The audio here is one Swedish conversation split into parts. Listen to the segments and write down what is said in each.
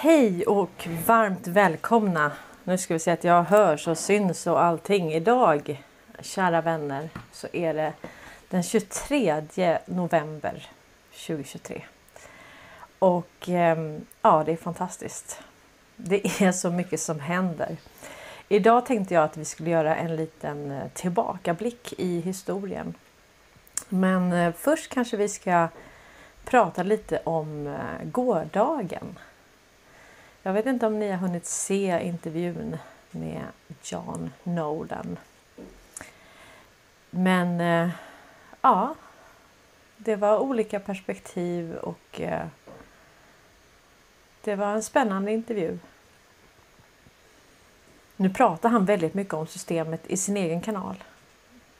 Hej och varmt välkomna! Nu ska vi se att jag hörs och syns och allting. Idag, kära vänner, så är det den 23 november 2023. Och ehm, ja, det är fantastiskt. Det är så mycket som händer. Idag tänkte jag att vi skulle göra en liten eh, tillbakablick i historien. Men eh, först kanske vi ska prata lite om eh, gårdagen. Jag vet inte om ni har hunnit se intervjun med John Nolan. Men eh, ja, det var olika perspektiv och eh, det var en spännande intervju. Nu pratar han väldigt mycket om systemet i sin egen kanal.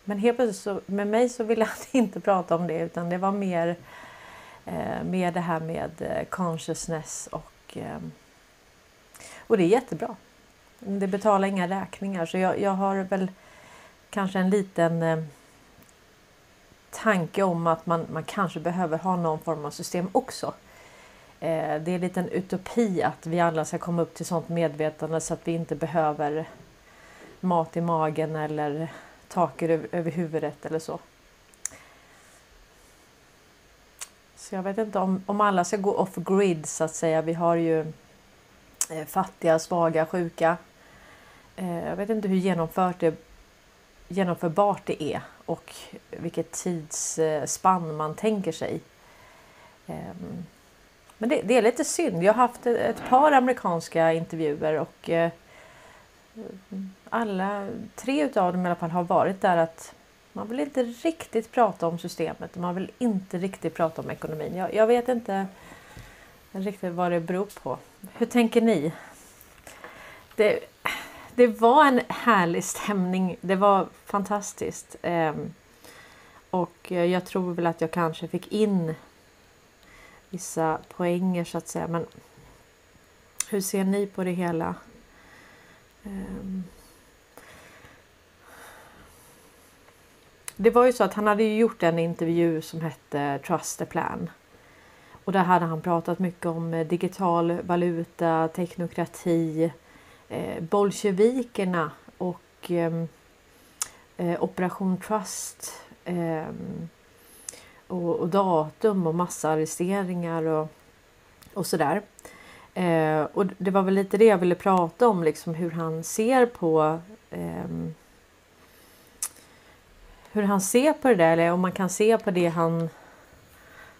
Men helt plötsligt så, med mig så ville han inte prata om det utan det var mer, eh, mer det här med eh, consciousness och eh, och det är jättebra. Det betalar inga räkningar så jag, jag har väl kanske en liten eh, tanke om att man, man kanske behöver ha någon form av system också. Eh, det är en liten utopi att vi alla ska komma upp till sånt medvetande så att vi inte behöver mat i magen eller tak över, över huvudet eller så. Så jag vet inte om, om alla ska gå off grid så att säga. Vi har ju Eh, fattiga, svaga, sjuka. Eh, jag vet inte hur genomfört det, genomförbart det är och vilket tidsspann man tänker sig. Ehm, men det, det, är lite synd. Jag har haft ett par amerikanska intervjuer och eh, alla tre utav dem i alla fall har varit där att man vill inte riktigt prata om systemet och man vill inte riktigt prata om ekonomin. Jag, jag vet inte riktigt vad det beror på. Hur tänker ni? Det, det var en härlig stämning. Det var fantastiskt. Ehm, och jag tror väl att jag kanske fick in vissa poänger så att säga. Men hur ser ni på det hela? Ehm, det var ju så att han hade gjort en intervju som hette Trust the Plan. Och där hade han pratat mycket om eh, digital valuta, teknokrati, eh, bolsjevikerna och ehm, eh, Operation Trust eh, och, och, datum och massarresteringar och, och sådär. Eh, och det var väl lite det jag ville prata om, liksom hur han ser på ehm, hur han ser på det där, eller om man kan se på det han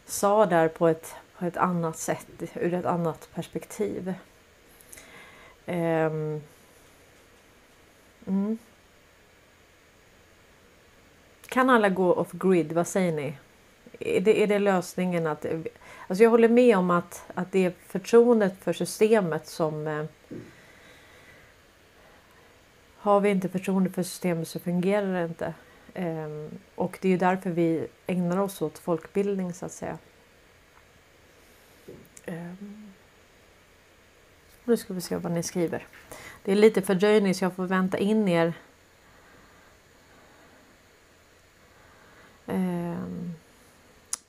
sa där på ett, på ett annat sätt, ur ett annat perspektiv. Um, mm. Kan alla gå off grid? Vad säger ni? Är det, är det lösningen? att... Alltså jag håller med om att, att det är förtroendet för systemet som... Eh, har vi inte förtroende för systemet så fungerar det inte. Ehm, och det är ju därför vi ägnar oss åt folkbildning så att säga. Ehm, nu ska vi se vad ni skriver. Det är lite fördröjning så jag får vänta in er.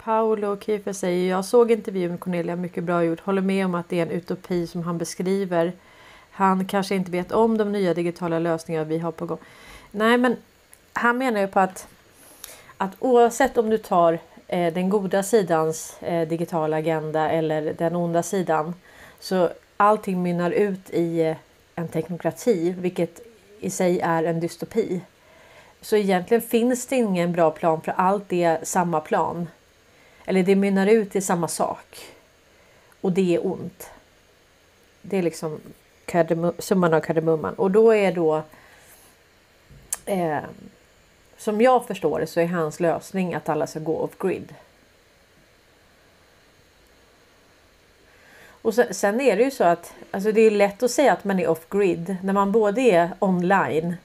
Paolo Paolo Kiefer säger jag såg intervjun med Cornelia, mycket bra gjort. Håller med om att det är en utopi som han beskriver. Han kanske inte vet om de nya digitala lösningar vi har på gång. Nej, men han menar ju på att, att oavsett om du tar eh, den goda sidans eh, digitala agenda eller den onda sidan så allting mynnar ut i eh, en teknokrati, vilket i sig är en dystopi. Så egentligen finns det ingen bra plan för allt är samma plan. Eller det mynnar ut i samma sak. Och det är ont. Det är liksom summan av kardemumman. Och då är då eh, som jag förstår det så är hans lösning att alla ska gå off grid. Och sen är det ju så att alltså det är lätt att säga att man är off grid när man både är online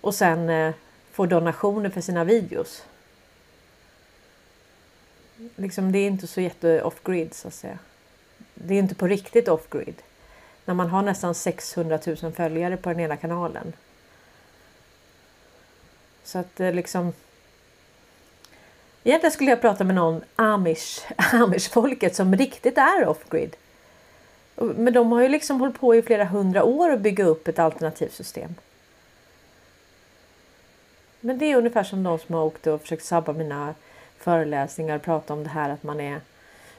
och sen eh, får donationer för sina videos. Liksom det är inte så jätte off grid så att säga. Det är inte på riktigt off grid. När man har nästan 600 000 följare på den ena kanalen. Så att det liksom... Egentligen skulle jag prata med någon amish, amish-folket som riktigt är off-grid. Men de har ju liksom hållit på i flera hundra år att bygga upp ett alternativt system. Men det är ungefär som de som har åkt och försökt sabba mina föreläsningar och prata om det här att man är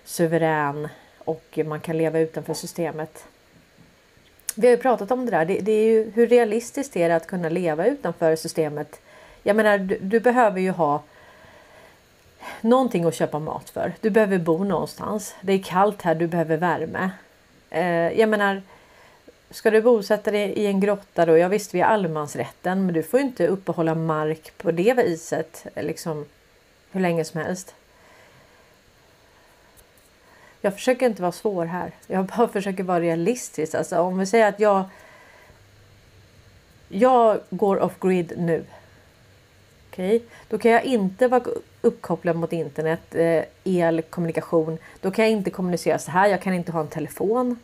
suverän och man kan leva utanför systemet. Vi har ju pratat om det där. Det, det är ju hur realistiskt är det att kunna leva utanför systemet? Jag menar, du, du behöver ju ha någonting att köpa mat för. Du behöver bo någonstans. Det är kallt här, du behöver värme. Eh, jag menar, ska du bosätta dig i en grotta då? Ja visst, vi har allemansrätten, men du får inte uppehålla mark på det viset liksom hur länge som helst. Jag försöker inte vara svår här. Jag bara försöker vara realistisk. Alltså om vi säger att jag. Jag går off grid nu. Okej, okay? då kan jag inte vara uppkopplad mot internet, eh, el, kommunikation. Då kan jag inte kommunicera så här. Jag kan inte ha en telefon.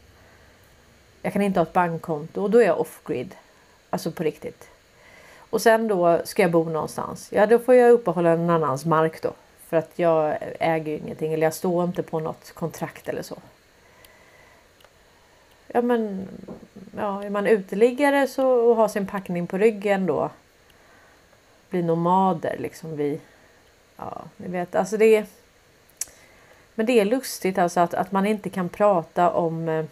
Jag kan inte ha ett bankkonto och då är jag off grid. Alltså på riktigt. Och sen då ska jag bo någonstans. Ja, då får jag uppehålla någon annans mark då. För att jag äger ju ingenting eller jag står inte på något kontrakt eller så. Ja men ja, är man uteliggare så och har sin packning på ryggen då bli nomader liksom vi. Ja, ni vet alltså det är. Men det är lustigt alltså att, att man inte kan prata om eh,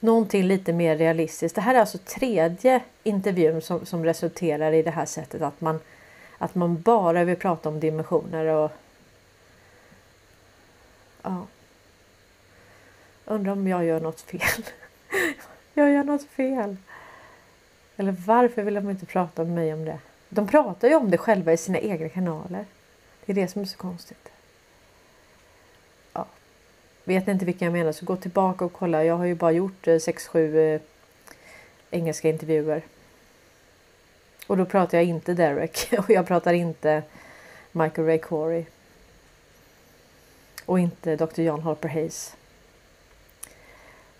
någonting lite mer realistiskt. Det här är alltså tredje intervjun som, som resulterar i det här sättet att man att man bara vill prata om dimensioner och ja. Undrar om jag gör något fel. jag gör något fel. Eller varför vill de inte prata med mig om det? De pratar ju om det själva i sina egna kanaler. Det är det som är så konstigt. Ja. Vet ni inte vilka jag menar så gå tillbaka och kolla. Jag har ju bara gjort eh, 6-7 eh, engelska intervjuer. Och då pratar jag inte Derek och jag pratar inte Michael Ray Corey. Och inte Dr. John Harper Hayes.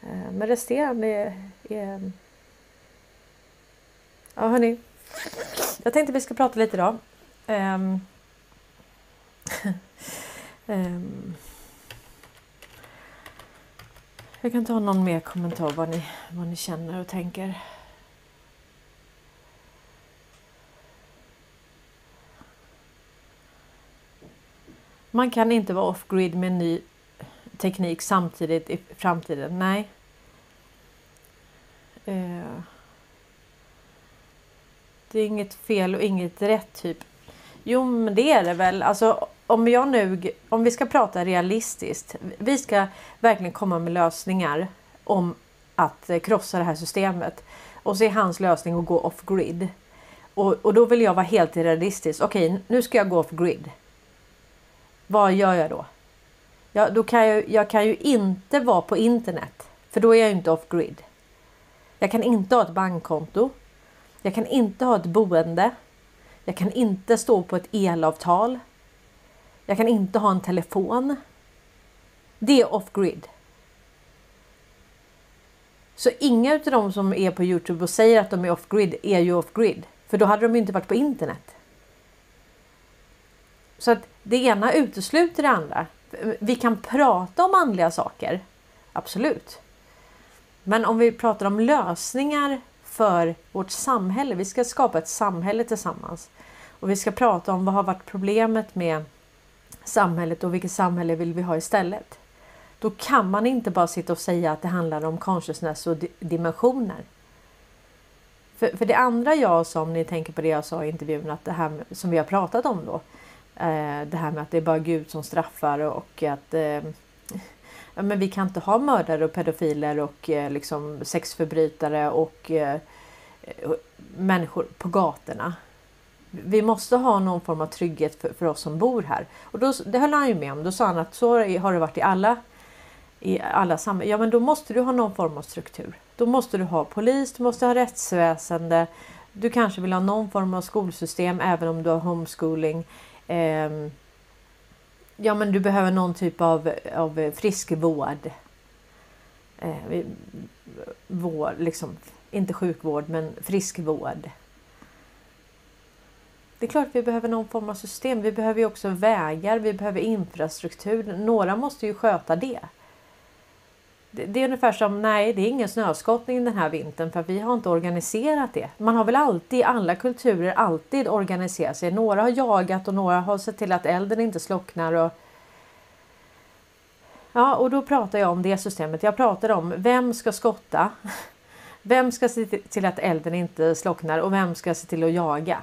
Eh, men resterande är, är... Ja hörni. Jag tänkte vi ska prata lite idag. Um... um... Jag kan ta någon mer kommentar vad ni, vad ni känner och tänker. Man kan inte vara off-grid med ny teknik samtidigt i framtiden. Nej. Uh. Det är inget fel och inget rätt typ. Jo, men det är det väl. Alltså, om jag nu, om vi ska prata realistiskt. Vi ska verkligen komma med lösningar om att eh, krossa det här systemet. Och så är hans lösning att gå off-grid. Och, och då vill jag vara helt realistisk. Okej, nu ska jag gå off-grid. Vad gör jag då? Ja, då kan jag, jag kan ju inte vara på internet. För då är jag inte off grid. Jag kan inte ha ett bankkonto. Jag kan inte ha ett boende. Jag kan inte stå på ett elavtal. Jag kan inte ha en telefon. Det är off grid. Så inga av de som är på Youtube och säger att de är off grid är ju off grid. För då hade de inte varit på internet. Så att det ena utesluter det andra. Vi kan prata om andliga saker. Absolut. Men om vi pratar om lösningar för vårt samhälle. Vi ska skapa ett samhälle tillsammans. Och vi ska prata om vad har varit problemet med samhället och vilket samhälle vill vi ha istället. Då kan man inte bara sitta och säga att det handlar om consciousness och dimensioner. För, för det andra jag sa, om ni tänker på det jag sa i intervjun, att det här som vi har pratat om då. Eh, det här med att det är bara Gud som straffar och att eh, men vi kan inte ha mördare och pedofiler och eh, liksom sexförbrytare eh, och människor på gatorna. Vi måste ha någon form av trygghet för, för oss som bor här. Och då, det höll han ju med om. Då sa han att så har det varit i alla, i alla samhällen. Ja men då måste du ha någon form av struktur. Då måste du ha polis, du måste ha rättsväsende. Du kanske vill ha någon form av skolsystem även om du har homeschooling. Eh, ja men du behöver någon typ av, av friskvård. Eh, vård, liksom, inte sjukvård men friskvård. Det är klart vi behöver någon form av system. Vi behöver ju också vägar, vi behöver infrastruktur. Några måste ju sköta det. Det, är ungefär som nej, det är ingen snöskottning den här vintern för vi har inte organiserat det. Man har väl alltid i alla kulturer alltid organiserat sig. Några har jagat och några har sett till att elden inte slocknar. Och... Ja, och då pratar jag om det systemet. Jag pratar om vem ska skotta? Vem ska se till att elden inte slocknar och vem ska se till att jaga?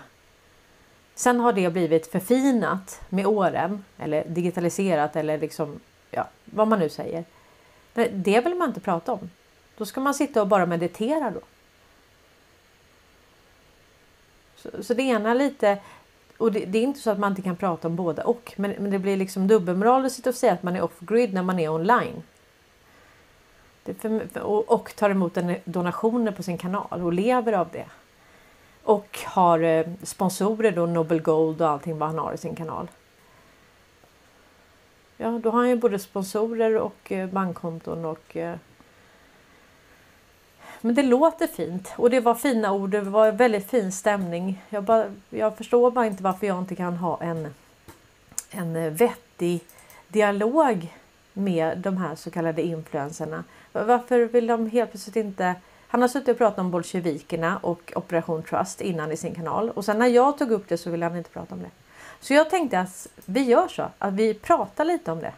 Sen har det blivit förfinat med åren eller digitaliserat eller liksom ja, vad man nu säger. Det vill man inte prata om. Då ska man sitta och bara meditera då. Så, så det ena lite och det, det, är inte så att man inte kan prata om båda och men, men det blir liksom dubbelmoral att sitta och säga att man är off grid när man är online. För, och, och tar emot donationer på sin kanal och lever av det. Och har eh, sponsorer då, Nobel Gold och allting vad han har i sin kanal. Ja, då har han ju både sponsorer och eh, bankkonton och eh, men det låter fint och det var fina ord. Det var väldigt fin stämning. Jag, bara, jag förstår bara inte varför jag inte kan ha en, en eh, vettig dialog med de här så kallade influenserna. Varför vill de helt plötsligt inte han har suttit och pratat om bolsjevikerna och Operation Trust innan i sin kanal och sen när jag tog upp det så ville han inte prata om det. Så jag tänkte att vi gör så att vi pratar lite om det.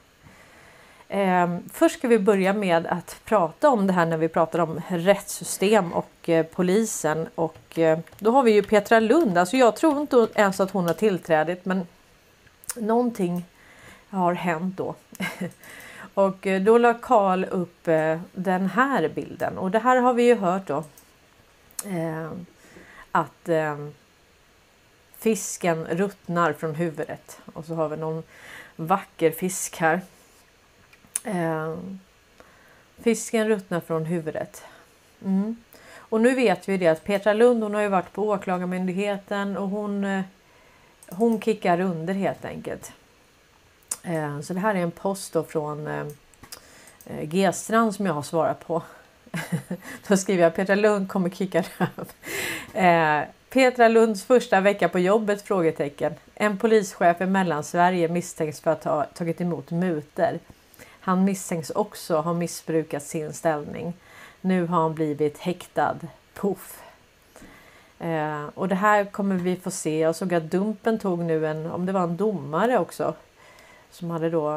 Eh, först ska vi börja med att prata om det här när vi pratar om rättssystem och eh, polisen och eh, då har vi ju Petra Lund. Alltså jag tror inte ens att hon har tillträdit men någonting har hänt då. Och eh, då la Karl upp eh, den här bilden och det här har vi ju hört då. Eh, att ehm, fisken ruttnar från huvudet och så har vi någon vacker fisk här. Eh, fisken ruttnar från huvudet. Mm. Och nu vet vi det att Petra Lund hon har ju varit på Åklagarmyndigheten och hon, eh, hon kickar under helt enkelt. Eh, så det här är en post då från eh, eh, G-strand som jag har svarat på. Då skriver jag Petra Lund kommer kicka röv. Eh, Petra Lunds första vecka på jobbet? frågetecken. En polischef i Mellansverige misstänks för att ha tagit emot muter. Han misstänks också ha missbrukat sin ställning. Nu har han blivit häktad. Puff. Eh, och det här kommer vi få se. Jag såg att Dumpen tog nu en, om det var en domare också, som hade då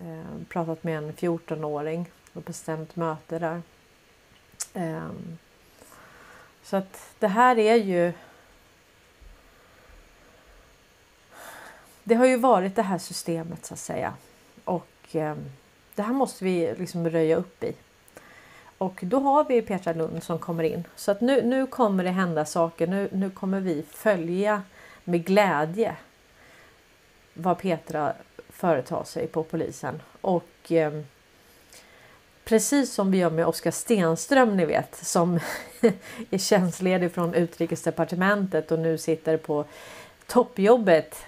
eh, pratat med en 14-åring och bestämt möte där. Eh, så att det här är ju Det har ju varit det här systemet så att säga och eh, det här måste vi liksom röja upp i. Och då har vi Petra Lund som kommer in så att nu, nu kommer det hända saker. Nu, nu kommer vi följa med glädje vad Petra företar sig på polisen. Och eh, precis som vi gör med Oskar Stenström, ni vet, som är tjänstledig från utrikesdepartementet och nu sitter på toppjobbet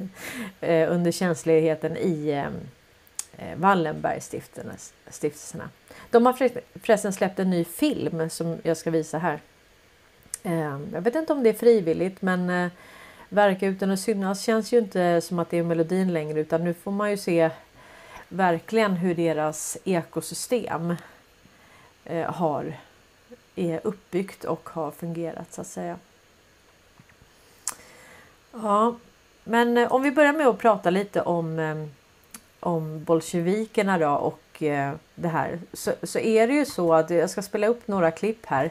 eh, under tjänstledigheten i ehm, eh, Wallenbergstiftelserna. De har förresten släppt en ny film som jag ska visa här. Ehm, jag vet inte om det är frivilligt men eh, verka utan att synas känns ju inte som att det är melodin längre utan nu får man ju se verkligen hur deras ekosystem eh, har är uppbyggt och har fungerat så att säga. Ja, men eh, om vi börjar med att prata lite om eh, om bolsjevikerna då och det här så, så är det ju så att jag ska spela upp några klipp här.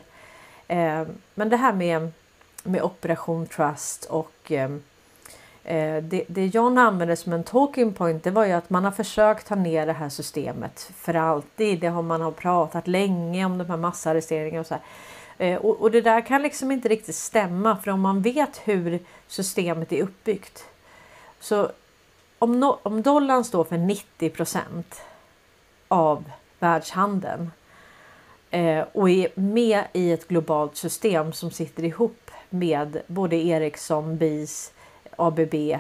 Men det här med med Operation Trust och Eh, det, det John använde som en talking point det var ju att man har försökt ta ner det här systemet för alltid. Det har man har pratat länge om de här massarresteringarna och så här. Eh, och, och, det där kan liksom inte riktigt stämma för om man vet hur systemet är uppbyggt. Så om, no, om dollarn står för 90% av världshandeln eh, och är med i ett globalt system som sitter ihop med både Ericsson, BIS, ABB,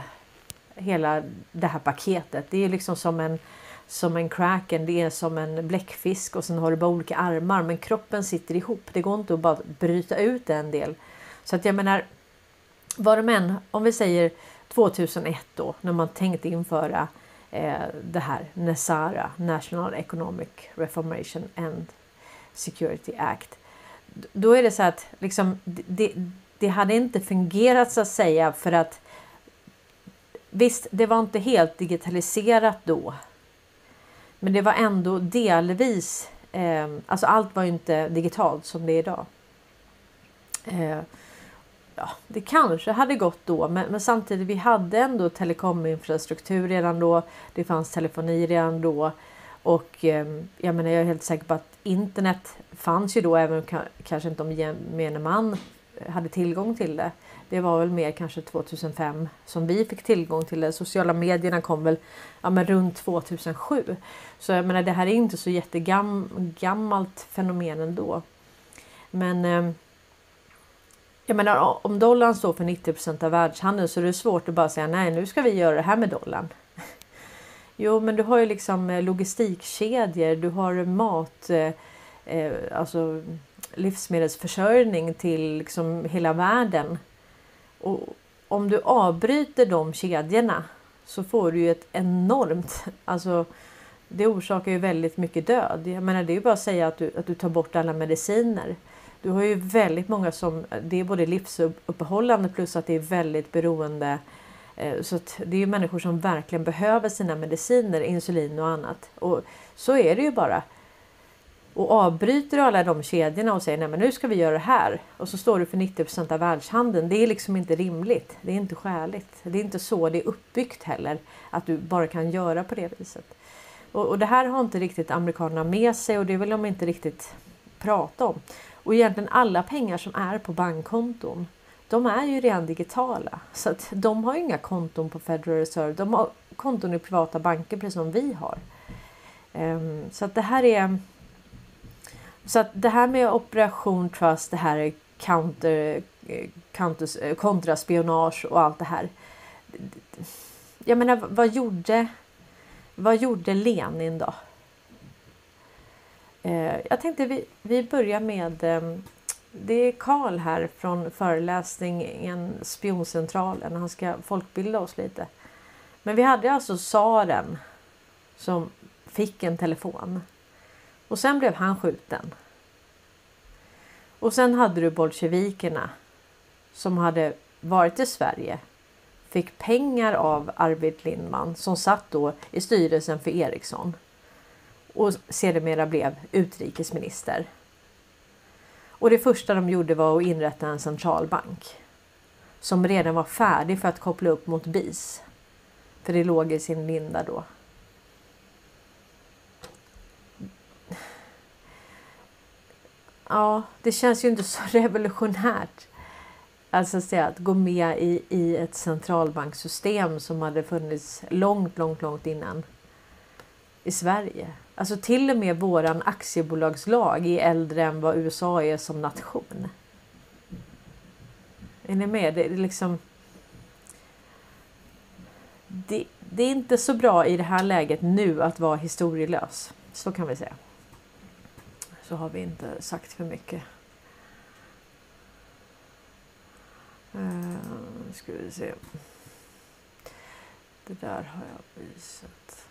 hela det här paketet. Det är liksom som en som en kraken, det är som en bläckfisk och sen har du bara olika armar men kroppen sitter ihop. Det går inte att bara bryta ut en del. Så att jag menar, vad de än, om vi säger 2001 då när man tänkte införa eh, det här NESARA, National Economic Reformation and Security Act. Då är det så att liksom, det, det hade inte fungerat så att säga för att visst, det var inte helt digitaliserat då. Men det var ändå delvis, eh, alltså allt var ju inte digitalt som det är idag. Eh, ja, det kanske hade gått då, men, men, samtidigt vi hade ändå telekominfrastruktur redan då. Det fanns telefoni redan då och eh, jag menar, jag är helt säker på att internet fanns ju då, även kanske inte om gemene man hade tillgång till det. Det var väl mer kanske 2005 som vi fick tillgång till det. Sociala medierna kom väl ja, men runt 2007. Så jag menar, det här är inte så jättegammalt fenomen ändå. Men eh, jag menar, om dollarn står för 90 av världshandeln så är det svårt att bara säga nej, nu ska vi göra det här med dollarn. Jo, men du har ju liksom eh, logistikkedjor, du har mat, eh, eh, alltså livsmedelsförsörjning till liksom hela världen. Och om du avbryter de kedjorna så får du ju ett enormt, alltså det orsakar ju väldigt mycket död. Jag menar det är ju bara att säga att du, att du tar bort alla mediciner. Du har ju väldigt många som, det är både livsuppehållande plus att det är väldigt beroende. Eh, så det är ju människor som verkligen behöver sina mediciner, insulin och annat. Och så är det ju bara. Och avbryter alla de kedjorna och säger nej men nu ska vi göra det här och så står du för 90% av världshandeln. Det är liksom inte rimligt. Det är inte skäligt. Det är inte så det är uppbyggt heller att du bara kan göra på det viset. Och, och det här har inte riktigt amerikanerna med sig och det vill de inte riktigt prata om. Och egentligen alla pengar som är på bankkonton de är ju redan digitala så att de har inga konton på Federal Reserve. De har konton i privata banker precis som vi har. Um, så att det här är så att det här med operation trust, det här är counter, counter, eh, kontraspionage och allt det här. Jag menar, vad gjorde, vad gjorde Lenin då? Eh, jag tänkte vi, vi börjar med eh, det är Karl här från föreläsningen Spioncentralen. Han ska folkbilda oss lite. Men vi hade alltså tsaren som fick en telefon och sen blev han skjuten. Och sen hade du bolsjevikerna som hade varit i Sverige. Fick pengar av Arvid Lindman som satt då i styrelsen för Ericsson. Och sedermera blev utrikesminister. Och det första de gjorde var att inrätta en centralbank. Som redan var färdig för att koppla upp mot BIS. För det låg i sin linda då. Ja, det känns ju inte så revolutionärt. Alltså att gå med i, i ett centralbanksystem som hade funnits långt, långt, långt innan i Sverige. Alltså till och med våran aktiebolagslag är äldre än vad USA är som nation. Är ni med? Det är liksom... Det, det, är inte så bra i det här läget nu att vara historielös. Så kan vi säga så har vi inte sagt för mycket. Uh, ska vi se. Det där har jag visat.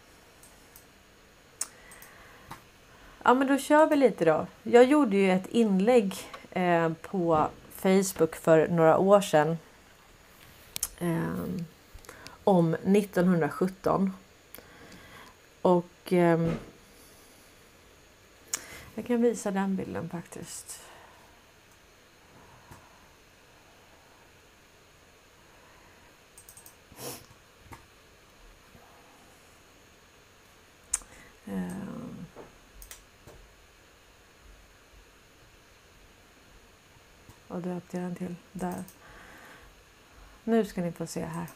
Ja men då kör vi lite då. Jag gjorde ju ett inlägg eh, på Facebook för några år sedan. Eh, om 1917. Och eh, jag kan visa den bilden faktiskt. Eh. Och Vad döpte jag den till? Där. Nu ska ni få se här.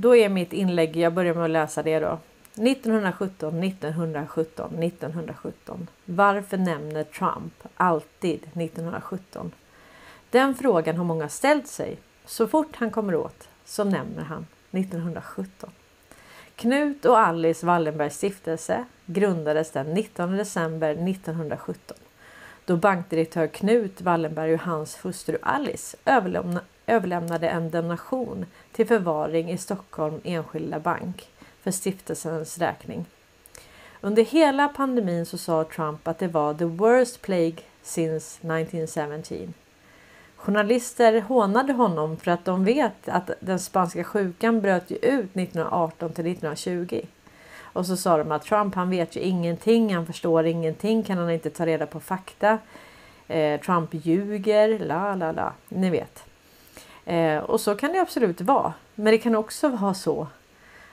Då är mitt inlägg, jag börjar med att läsa det då. 1917, 1917, 1917. Varför nämner Trump alltid 1917? Den frågan har många ställt sig. Så fort han kommer åt så nämner han 1917. Knut och Alice Wallenbergs stiftelse grundades den 19 december 1917 då bankdirektör Knut Wallenberg och hans hustru Alice överlämna, överlämnade en donation till förvaring i Stockholm Enskilda Bank för stiftelsens räkning. Under hela pandemin så sa Trump att det var the worst plague since 1917. Journalister hånade honom för att de vet att den spanska sjukan bröt ut 1918 till 1920. Och så sa de att Trump han vet ju ingenting, han förstår ingenting, kan han inte ta reda på fakta. Eh, Trump ljuger, la la la, ni vet. Eh, och så kan det absolut vara. Men det kan också vara så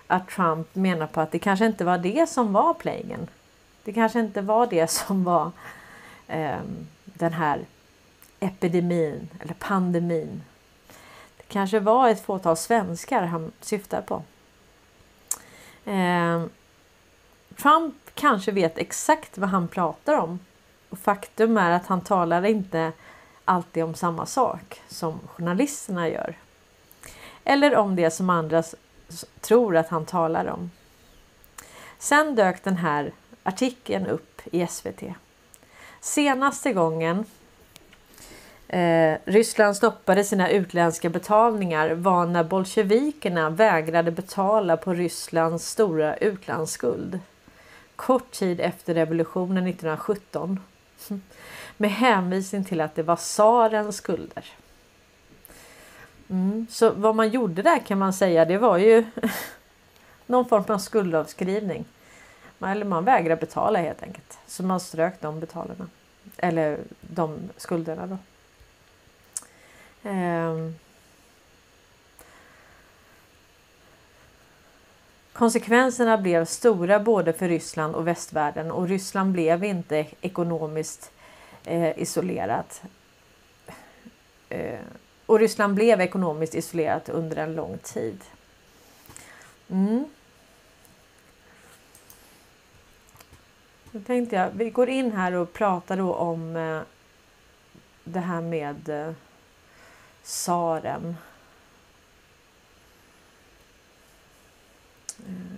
att Trump menar på att det kanske inte var det som var playingen. Det kanske inte var det som var eh, den här epidemin eller pandemin. Det kanske var ett fåtal svenskar han syftar på. Eh, Trump kanske vet exakt vad han pratar om. Och faktum är att han talar inte alltid om samma sak som journalisterna gör. Eller om det som andra tror att han talar om. Sen dök den här artikeln upp i SVT. Senaste gången eh, Ryssland stoppade sina utländska betalningar var när bolsjevikerna vägrade betala på Rysslands stora utlandsskuld. Kort tid efter revolutionen 1917 med hänvisning till att det var tsarens skulder. Mm, så vad man gjorde där kan man säga det var ju någon form av skuldavskrivning. Man, eller man vägrade betala helt enkelt. Så man strök de betalarna. Eller de skulderna då. Eh. Konsekvenserna blev stora både för Ryssland och västvärlden och Ryssland blev inte ekonomiskt eh, isolerat. Eh, och Ryssland blev ekonomiskt isolerat under en lång tid. Mm. Då tänkte jag, vi går in här och pratar då om eh, det här med eh, tsaren. Mm.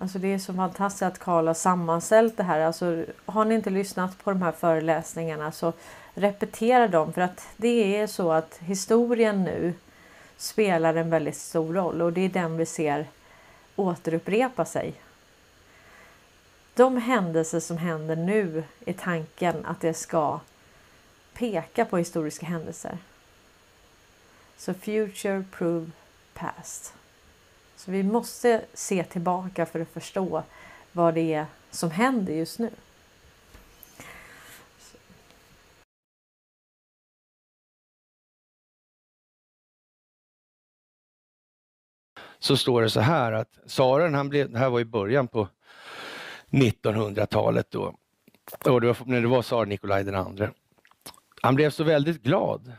Alltså det är så fantastiskt att Karl har sammanställt det här. Alltså, har ni inte lyssnat på de här föreläsningarna så repetera dem för att det är så att historien nu spelar en väldigt stor roll och det är den vi ser återupprepa sig. De händelser som händer nu är tanken att det ska peka på historiska händelser. Så future prove past. Så vi måste se tillbaka för att förstå vad det är som händer just nu. Så står det så här att tsaren, han blev, det här var i början på 1900-talet då, och det var när det var tsar Nikolaj den andre. Han blev så väldigt glad,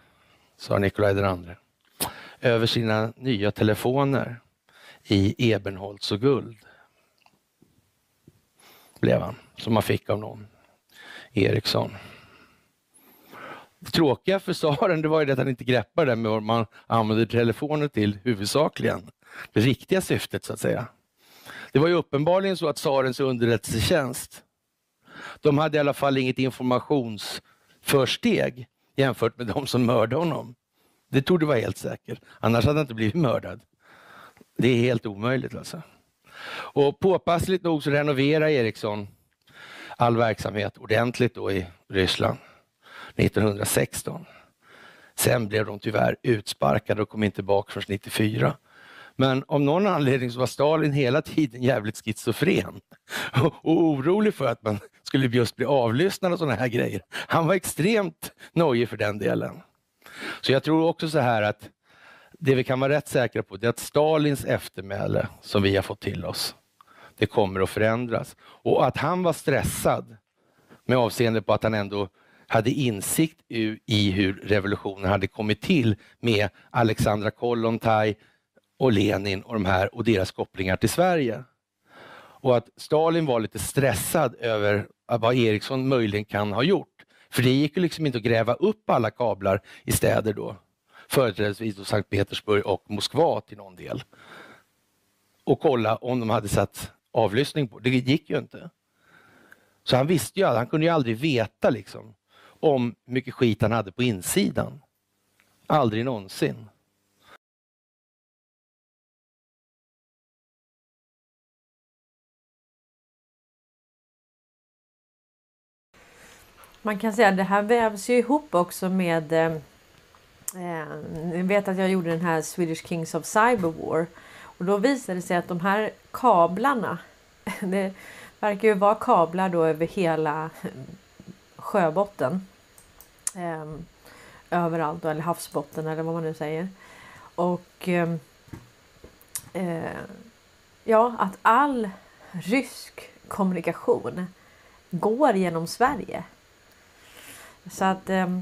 sa Nikolaj den andre, över sina nya telefoner i ebenholts och guld. Blev han, som han fick av någon, Eriksson. Det tråkiga för tsaren det var ju att han inte greppade det med vad man använder telefoner till huvudsakligen. Det riktiga syftet så att säga. Det var ju uppenbarligen så att tsarens underrättelsetjänst, de hade i alla fall inget informationsförsteg jämfört med de som mördade honom. Det tog det vara helt säkert, annars hade han inte blivit mördad. Det är helt omöjligt alltså. Och påpassligt nog så renoverar Ericsson all verksamhet ordentligt då i Ryssland 1916. Sen blev de tyvärr utsparkade och kom inte tillbaka förrän 94. Men av någon anledning så var Stalin hela tiden jävligt schizofren och, orolig för att man skulle just bli avlyssnad och sådana här grejer. Han var extremt nojig för den delen. Så jag tror också så här att det vi kan vara rätt säkra på är att Stalins eftermäle som vi har fått till oss, det kommer att förändras. Och att han var stressad med avseende på att han ändå hade insikt i hur revolutionen hade kommit till med Alexandra Kollontaj och Lenin och de här och deras kopplingar till Sverige. Och att Stalin var lite stressad över vad Eriksson möjligen kan ha gjort. För det gick ju liksom inte att gräva upp alla kablar i städer då företrädesvis då Sankt Petersburg och Moskva till någon del. Och kolla om de hade satt avlyssning på. Det gick ju inte. Så han visste ju, han kunde ju aldrig veta liksom om hur mycket skit han hade på insidan. Aldrig någonsin. Man kan säga att det här vävs ju ihop också med eh, eh, Ni vet att jag gjorde den här Swedish Kings of Cyber War. Och då visade det sig att de här kablarna. Det verkar ju vara kablar då över hela sjöbotten. Eh, överallt, eller havsbotten eller vad man nu säger. Och eh, eh ja, att all rysk kommunikation går genom Sverige. Så att eh,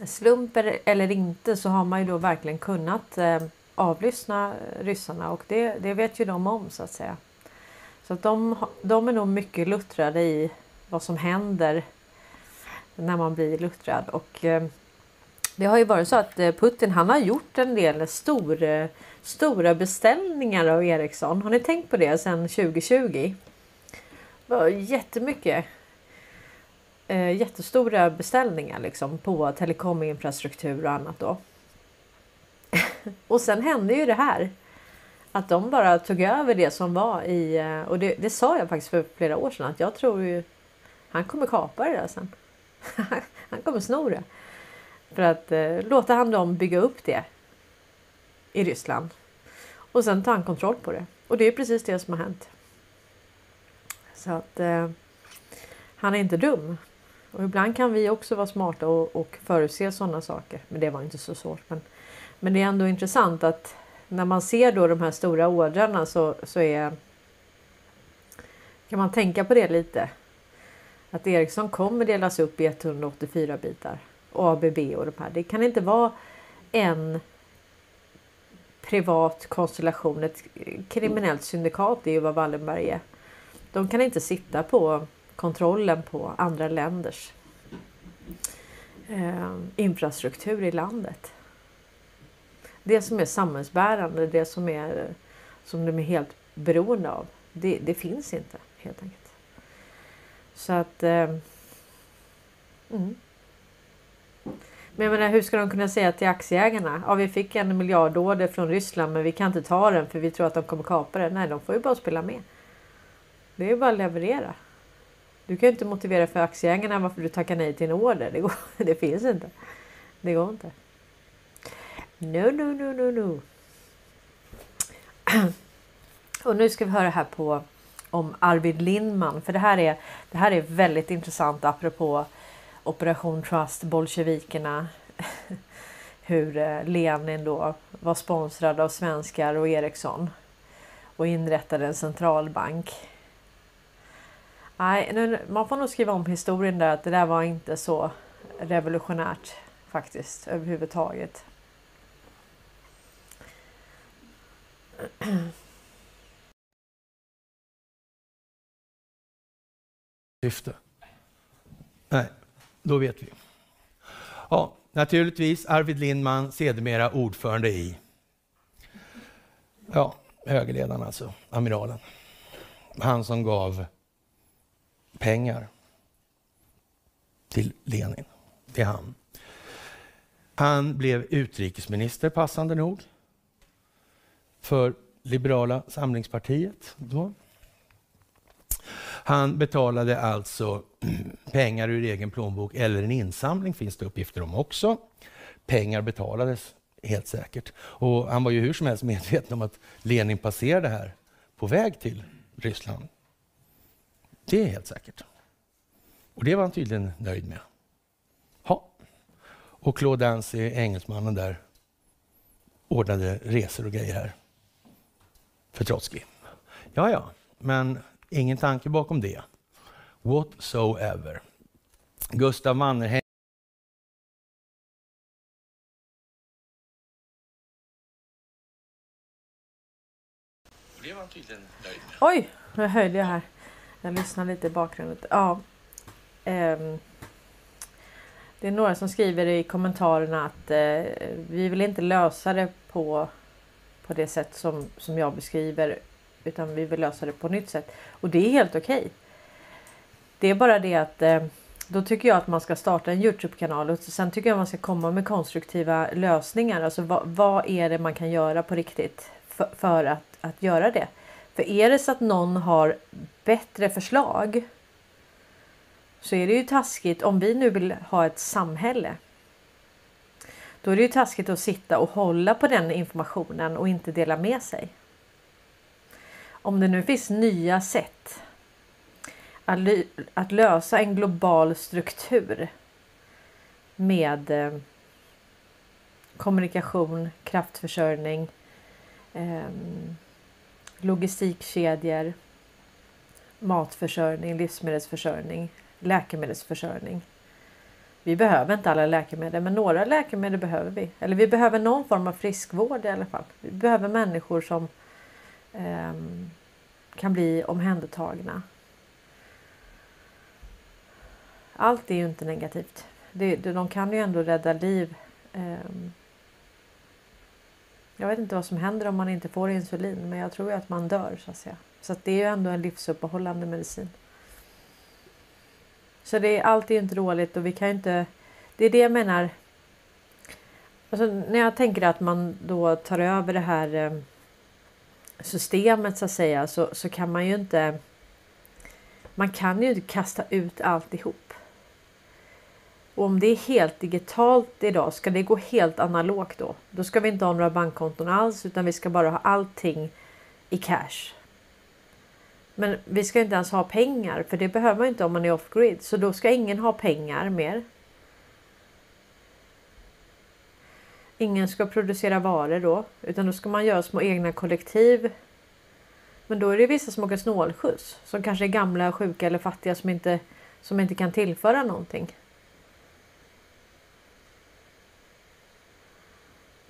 eh, slumper eller inte så har man ju då verkligen kunnat eh, avlyssna ryssarna och det, det vet ju de om så att säga. Så att de, de är nog mycket luttrade i vad som händer när man blir luttrad och eh, det har ju varit så att eh, Putin han har gjort en del stor, stora beställningar av Ericsson. Har ni tänkt på det sedan 2020? Det var jättemycket eh, jättestora beställningar liksom på telekominfrastruktur och annat då. och sen hände ju det här. Att de bara tog över det som var i, eh, och det, det sa jag faktiskt för flera år sedan, att jag tror ju han kommer kapa det där sen. han kommer sno det. För att eh, låta han dem bygga upp det i Ryssland. Och sen tar han kontroll på det. Och det är precis det som har hänt. Så att eh, han är inte dum. Och ibland kan vi också vara smarta och, och förutse sådana saker. Men det var inte så svårt. Men, men det är ändå intressant att när man ser då de här stora ordrarna så, så är kan man tänka på det lite. Att Ericsson kommer delas upp i 184 bitar. Och ABB och de här. Det kan inte vara en privat konstellation, ett kriminellt syndikat, det är ju vad Wallenberg är. De kan inte sitta på kontrollen på andra länders eh, infrastruktur i landet. Det som är samhällsbärande, det som, är, som de är helt beroende av, det, det finns inte helt enkelt. Så att... Eh, mm. Men jag menar, hur ska de kunna säga till aktieägarna? Ja, vi fick en miljardorder från Ryssland men vi kan inte ta den för vi tror att de kommer kapa den. Nej, de får ju bara spela med. Det är ju bara att leverera. Du kan ju inte motivera för aktieägarna varför du tackar nej till en order. Det, går, det finns inte. Det går inte. No, no, no, no, no. Och nu ska vi höra här på om Arvid Lindman. För det här är, det här är väldigt intressant apropå Operation Trust, bolsjevikerna. Hur eh, Lenin då var sponsrad av svenskar och Ericsson och inrättade en centralbank. Nej, nu, man får nog skriva om historien där att det där var inte så revolutionärt faktiskt överhuvudtaget. Syfte? Nej, då vet vi. Ja, naturligtvis Arvid Lindman, sedermera ordförande i ja, högerledaren alltså, amiralen. Han som gav pengar till Lenin. Det är han. Han blev utrikesminister, passande nog, för Liberala samlingspartiet. Då. Han betalade alltså pengar ur egen plånbok eller en insamling, finns det uppgifter om också. Pengar betalades helt säkert. Och han var ju hur som helst medveten om att Lenin passerade här på väg till Ryssland. Det är helt säkert. Och det var han tydligen nöjd med. Ha. Och Claude Dancy, engelsmannen där, ordnade resor och grejer här för Trotsky. Ja, ja, men ingen tanke bakom det. Whatsoever. Gustav Mannerheim Oj, nu höjde jag här. Jag lyssnar lite i bakgrunden. Ja. Um, det är några som skriver i kommentarerna att uh, vi vill inte lösa det på, på det sätt som, som jag beskriver. utan vi vill lösa det på nytt sätt. Och det är helt okej. Okay. Det är bara det att eh, då tycker jag att man ska starta en Youtube-kanal och sen tycker jag man ska komma med konstruktiva lösningar. Alltså vad, vad är det man kan göra på riktigt för, för, att, att göra det? För är det så att någon har bättre förslag så är det ju taskigt om vi nu vill ha ett samhälle. Då är det ju taskigt att sitta och hålla på den informationen och inte dela med sig. Om det nu finns nya sätt att, att lösa en global struktur med eh, kommunikation, kraftförsörjning, eh, logistikkedjor, matförsörjning, livsmedelsförsörjning, läkemedelsförsörjning. Vi behöver inte alla läkemedel, men några läkemedel behöver vi. Eller vi behöver någon form av friskvård i alla fall. Vi behöver människor som eh, kan bli omhändertagna. Allt är ju inte negativt. Det, de kan ju ändå rädda liv. Eh, jag vet inte vad som händer om man inte får insulin, men jag tror ju att man dör så att säga. Så att det är ju ändå en livsuppehållande medicin. Så det är alltid inte dåligt och vi kan inte. Det är det jag menar. Alltså, när jag tänker att man då tar över det här eh, systemet så att säga så, så kan man ju inte. Man kan ju inte kasta ut alltihop. Och om det är helt digitalt idag, ska det gå helt analogt då? Då ska vi inte ha några bankkonton alls utan vi ska bara ha allting i cash. Men vi ska inte ens ha pengar för det behöver man inte om man är off-grid. Så då ska ingen ha pengar mer. Ingen ska producera varor då utan då ska man göra små egna kollektiv. Men då är det vissa som åker snålskjuts som kanske är gamla, sjuka eller fattiga som inte, som inte kan tillföra någonting.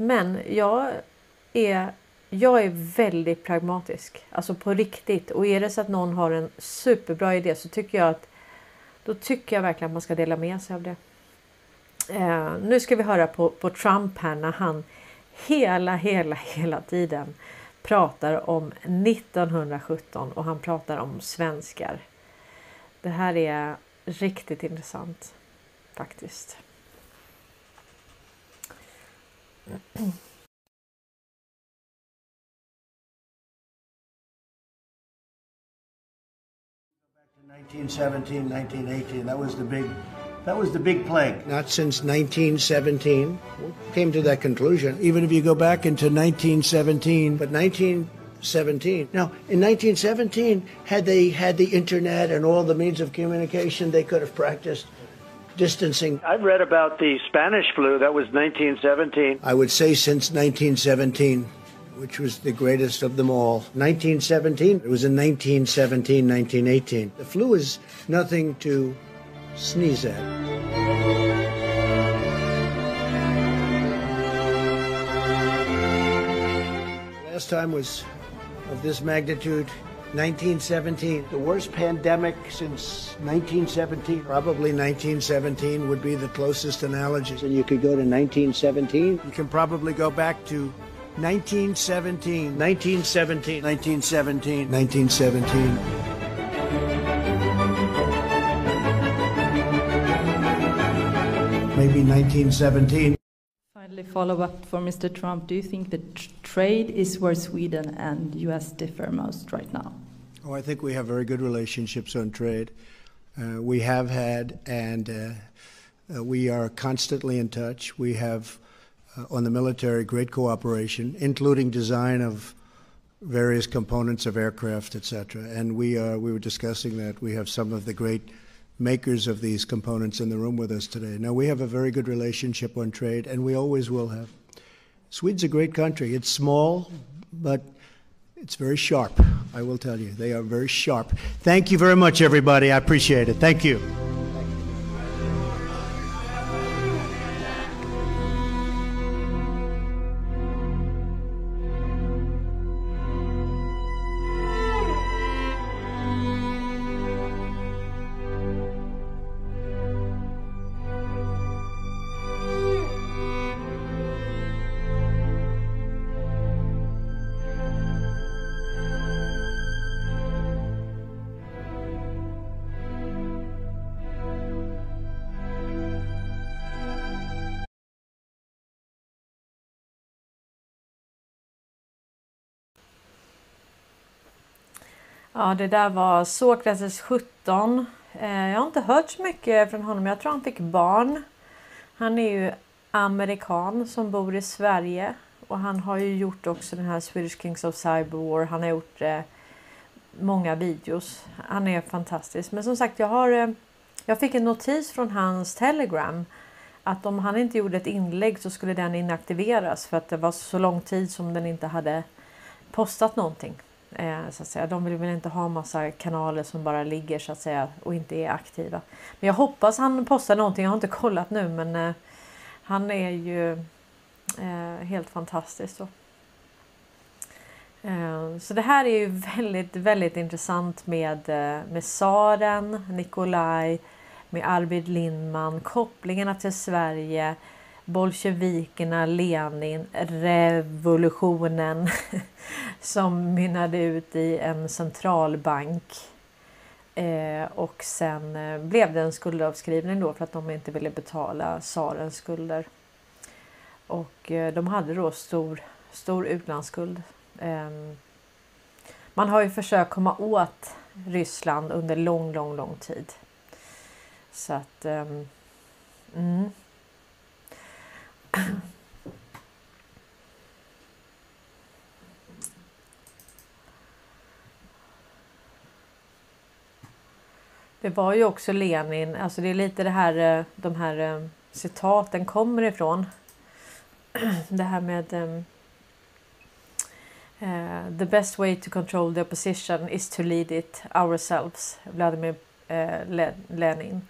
Men jag är jag är väldigt pragmatisk, alltså på riktigt. Och är det så att någon har en superbra idé så tycker jag att då tycker jag verkligen att man ska dela med sig av det. Eh, nu ska vi höra på, på Trump här när han hela, hela, hela tiden pratar om 1917 och han pratar om svenskar. Det här är riktigt intressant faktiskt. 1917, 1918. That was the big, that was the big plague. Not since 1917 came to that conclusion. Even if you go back into 1917, but 1917. Now, in 1917, had they had the internet and all the means of communication, they could have practiced distancing. I've read about the Spanish flu. That was 1917. I would say since 1917 which was the greatest of them all. 1917, it was in 1917, 1918. The flu is nothing to sneeze at. Last time was of this magnitude 1917, the worst pandemic since 1917. Probably 1917 would be the closest analogy. And you could go to 1917. You can probably go back to 1917. 1917. 1917. 1917. Maybe 1917. Finally, follow up for Mr. Trump. Do you think that tr- trade is where Sweden and US differ most right now? Oh, I think we have very good relationships on trade. Uh, we have had, and uh, uh, we are constantly in touch. We have uh, on the military, great cooperation, including design of various components of aircraft, etc. And we uh, we were discussing that we have some of the great makers of these components in the room with us today. Now we have a very good relationship on trade, and we always will have. Sweden's a great country. It's small, but it's very sharp. I will tell you, they are very sharp. Thank you very much, everybody. I appreciate it. Thank you. Ja, det där var Sokrates 17. Eh, jag har inte hört så mycket från honom. Jag tror han fick barn. Han är ju amerikan som bor i Sverige och han har ju gjort också den här Swedish Kings of Cyberwar. Han har gjort eh, många videos. Han är fantastisk. Men som sagt, jag har eh, jag fick en notis från hans telegram att om han inte gjorde ett inlägg så skulle den inaktiveras för att det var så lång tid som den inte hade postat någonting. Eh, så att säga. De vill väl inte ha massa kanaler som bara ligger så att säga och inte är aktiva. Men jag hoppas han postar någonting. Jag har inte kollat nu men eh, han är ju eh, helt fantastisk. Så. Eh, så det här är ju väldigt, väldigt intressant med, eh, med Saren, Nikolaj, med Arvid Lindman, kopplingarna till Sverige, bolsjevikerna, Lenin, revolutionen som mynnade ut i en centralbank. Eh, och sen eh, blev det en skuldavskrivning då för att de inte ville betala tsarens skulder. Och eh, de hade då stor, stor utlandsskuld. Ehm, man har ju försökt komma åt Ryssland under lång, lång, lång tid. Så att... Um, mm. Det var ju också Lenin, alltså det är lite det här eh, de här eh, citaten kommer ifrån. Det här med uh, The best way to control the opposition is to lead it ourselves. Vladimir uh, Lenin.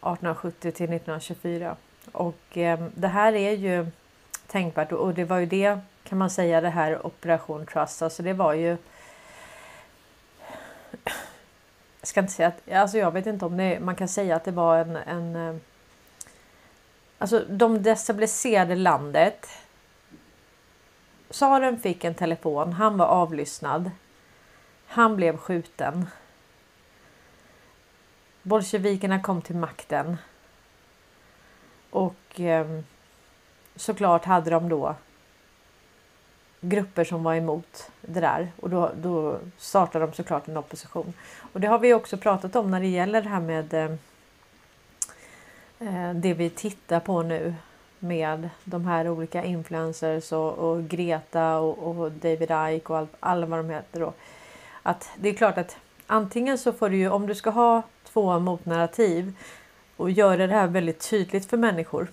1870 till 1924. Och eh, det här är ju tänkbart och det var ju det kan man säga det här Operation Trust. Alltså det var ju. Jag ska inte säga att alltså jag vet inte om det, man kan säga att det var en, en ehm, Alltså de destabiliserade landet. Tsaren fick en telefon. Han var avlyssnad. Han blev skjuten. Bolsjevikerna kom till makten. Och eh, såklart hade de då grupper som var emot det där och då, då startade de såklart en opposition. Och det har vi också pratat om när det gäller det här med ehm, eh, det vi tittar på nu med de här olika influencers och, och Greta och, och, David Ike och all, alla vad de heter då. Att det är klart att antingen så får du ju om du ska ha två motnarrativ och göra det här väldigt tydligt för människor.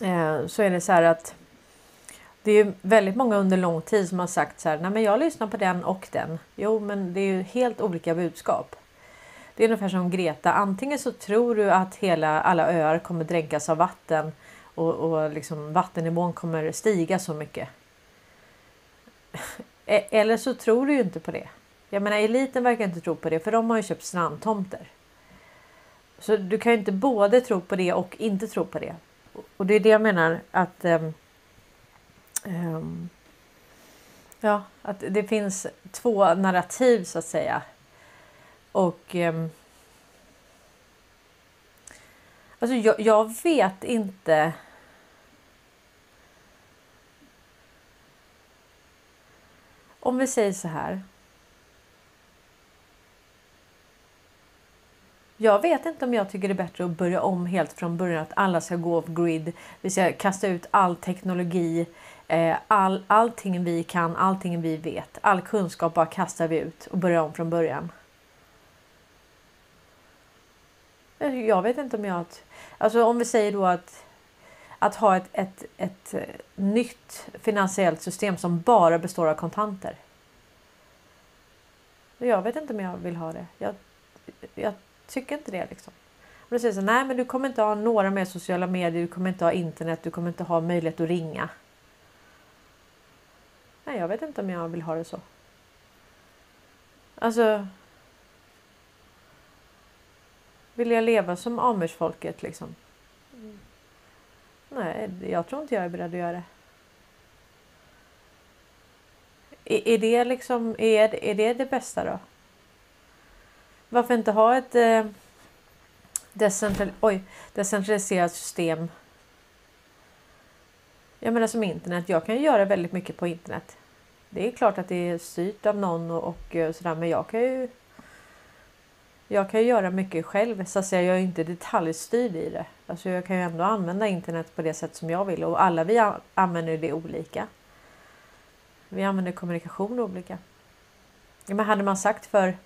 Eh, så är det så här att det är väldigt många under lång tid som har sagt så här. Nej, men jag lyssnar på den och den. Jo, men det är ju helt olika budskap. Det är ungefär som Greta. Antingen så tror du att hela alla öar kommer dränkas av vatten och, och liksom vattennivån kommer stiga så mycket. E-, eller så tror du ju inte på det. Jag menar eliten verkar inte tro på det för de har ju köpt strandtomter. Så du kan ju inte både tro på det och inte tro på det. Och det är det jag menar att um, um, Ja, att det finns två narrativ så att säga. Och um, Alltså jag, jag vet inte Om vi säger så här. Jag vet inte om jag tycker det är bättre att börja om helt från början. Att alla ska gå off grid. Vi ska kasta ut all teknologi. Eh, all, allting vi kan, allting vi vet. All kunskap bara kastar vi ut och börjar om från början. Eh, jag vet inte om jag... Alltså om vi säger då att att ha ett, ett, ett eh, nytt finansiellt system som bara består av kontanter. Jag vet inte om jag vill ha det. Jag, jag tycker inte det liksom. Och då säger så, nej men du kommer inte ha några mer sociala medier, du kommer inte ha internet, du kommer inte ha möjlighet att ringa. Nej, jag vet inte om jag vill ha det så. Alltså. Vill jag leva som Amersfolket liksom? Nej, jag tror inte jag är beredd att göra det. Är, liksom, är det liksom, är, är det det bästa då? Varför inte ha ett eh, decentral, oj, decentraliserat system? Jag menar som internet. Jag kan ju göra väldigt mycket på internet. Det är klart att det är styrt av någon och, och eh, sådär men jag kan ju jag kan ju göra mycket själv så att säga. Jag är inte detaljstyrd i det. Alltså jag kan ju ändå använda internet på det sätt som jag vill och alla vi använder det olika. Vi använder kommunikation olika. Men hade man sagt för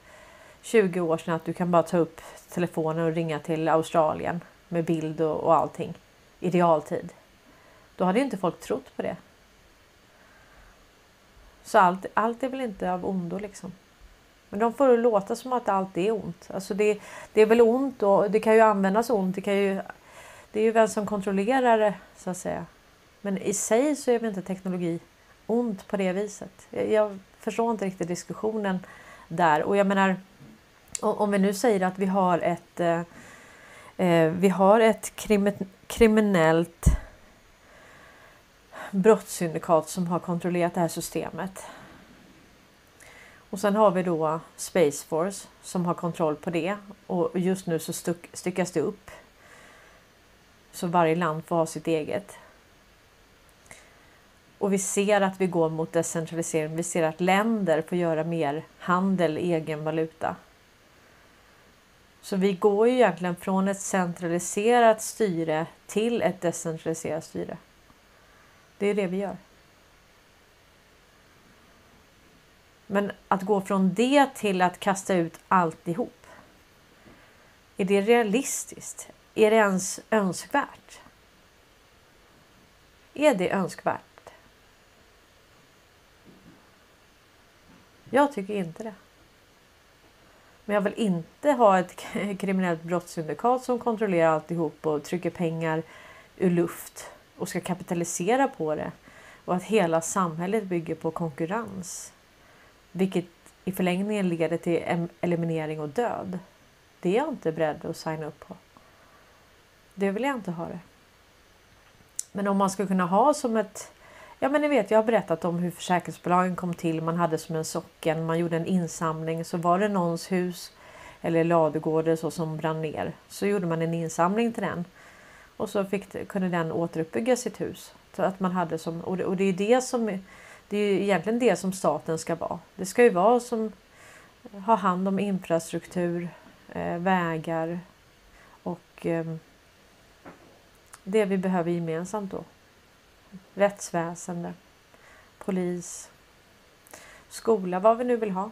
20 år sedan att du kan bara ta upp telefonen och ringa till Australien med bild och, och allting i realtid. Då hade inte folk trott på det. Så allt, allt är väl inte av ondo liksom. Men de får det låta som att allt är ont. Alltså det, det är väl ont och det kan ju användas ont. Det, kan ju, det är ju vem som kontrollerar det så att säga. Men i sig så är väl inte teknologi ont på det viset. Jag, jag förstår inte riktigt diskussionen där. Och jag menar om vi nu säger att vi har ett eh, eh vi har ett kriminellt brottssyndikat som har kontrollerat det här systemet. Och sen har vi då Space Force som har kontroll på det och just nu så styckas det upp. Så varje land får ha sitt eget. Och vi ser att vi går mot decentralisering. Vi ser att länder får göra mer handel i egen valuta. Så vi går ju egentligen från ett centraliserat styre till ett decentraliserat styre. Det är det vi gör. Men att gå från det till att kasta ut alltihop. Är det realistiskt? Är det ens önskvärt? Är det önskvärt? Jag tycker inte det. Men jag vill inte ha ett kriminellt brottssyndikat som kontrollerar alltihop och trycker pengar ur luft och ska kapitalisera på det. Och att hela samhället bygger på konkurrens. Vilket i förlängningen leder till eliminering och död. Det är jag inte beredd att signa upp på. Det vill jag inte ha det. Men om man skulle kunna ha som ett Ja men ni vet jag har berättat om hur försäkringsbolagen kom till. Man hade som en socken, man gjorde en insamling så var det någons hus eller ladugård så som brann ner. Så gjorde man en insamling till den. Och så fick, kunde den återuppbygga sitt hus. Så att man hade som, och det, och det är det som det är egentligen det som staten ska vara. Det ska ju vara som ha hand om infrastruktur, eh, vägar och eh, det vi behöver gemensamt då rättsväsende, polis, skola, vad vi nu vill ha,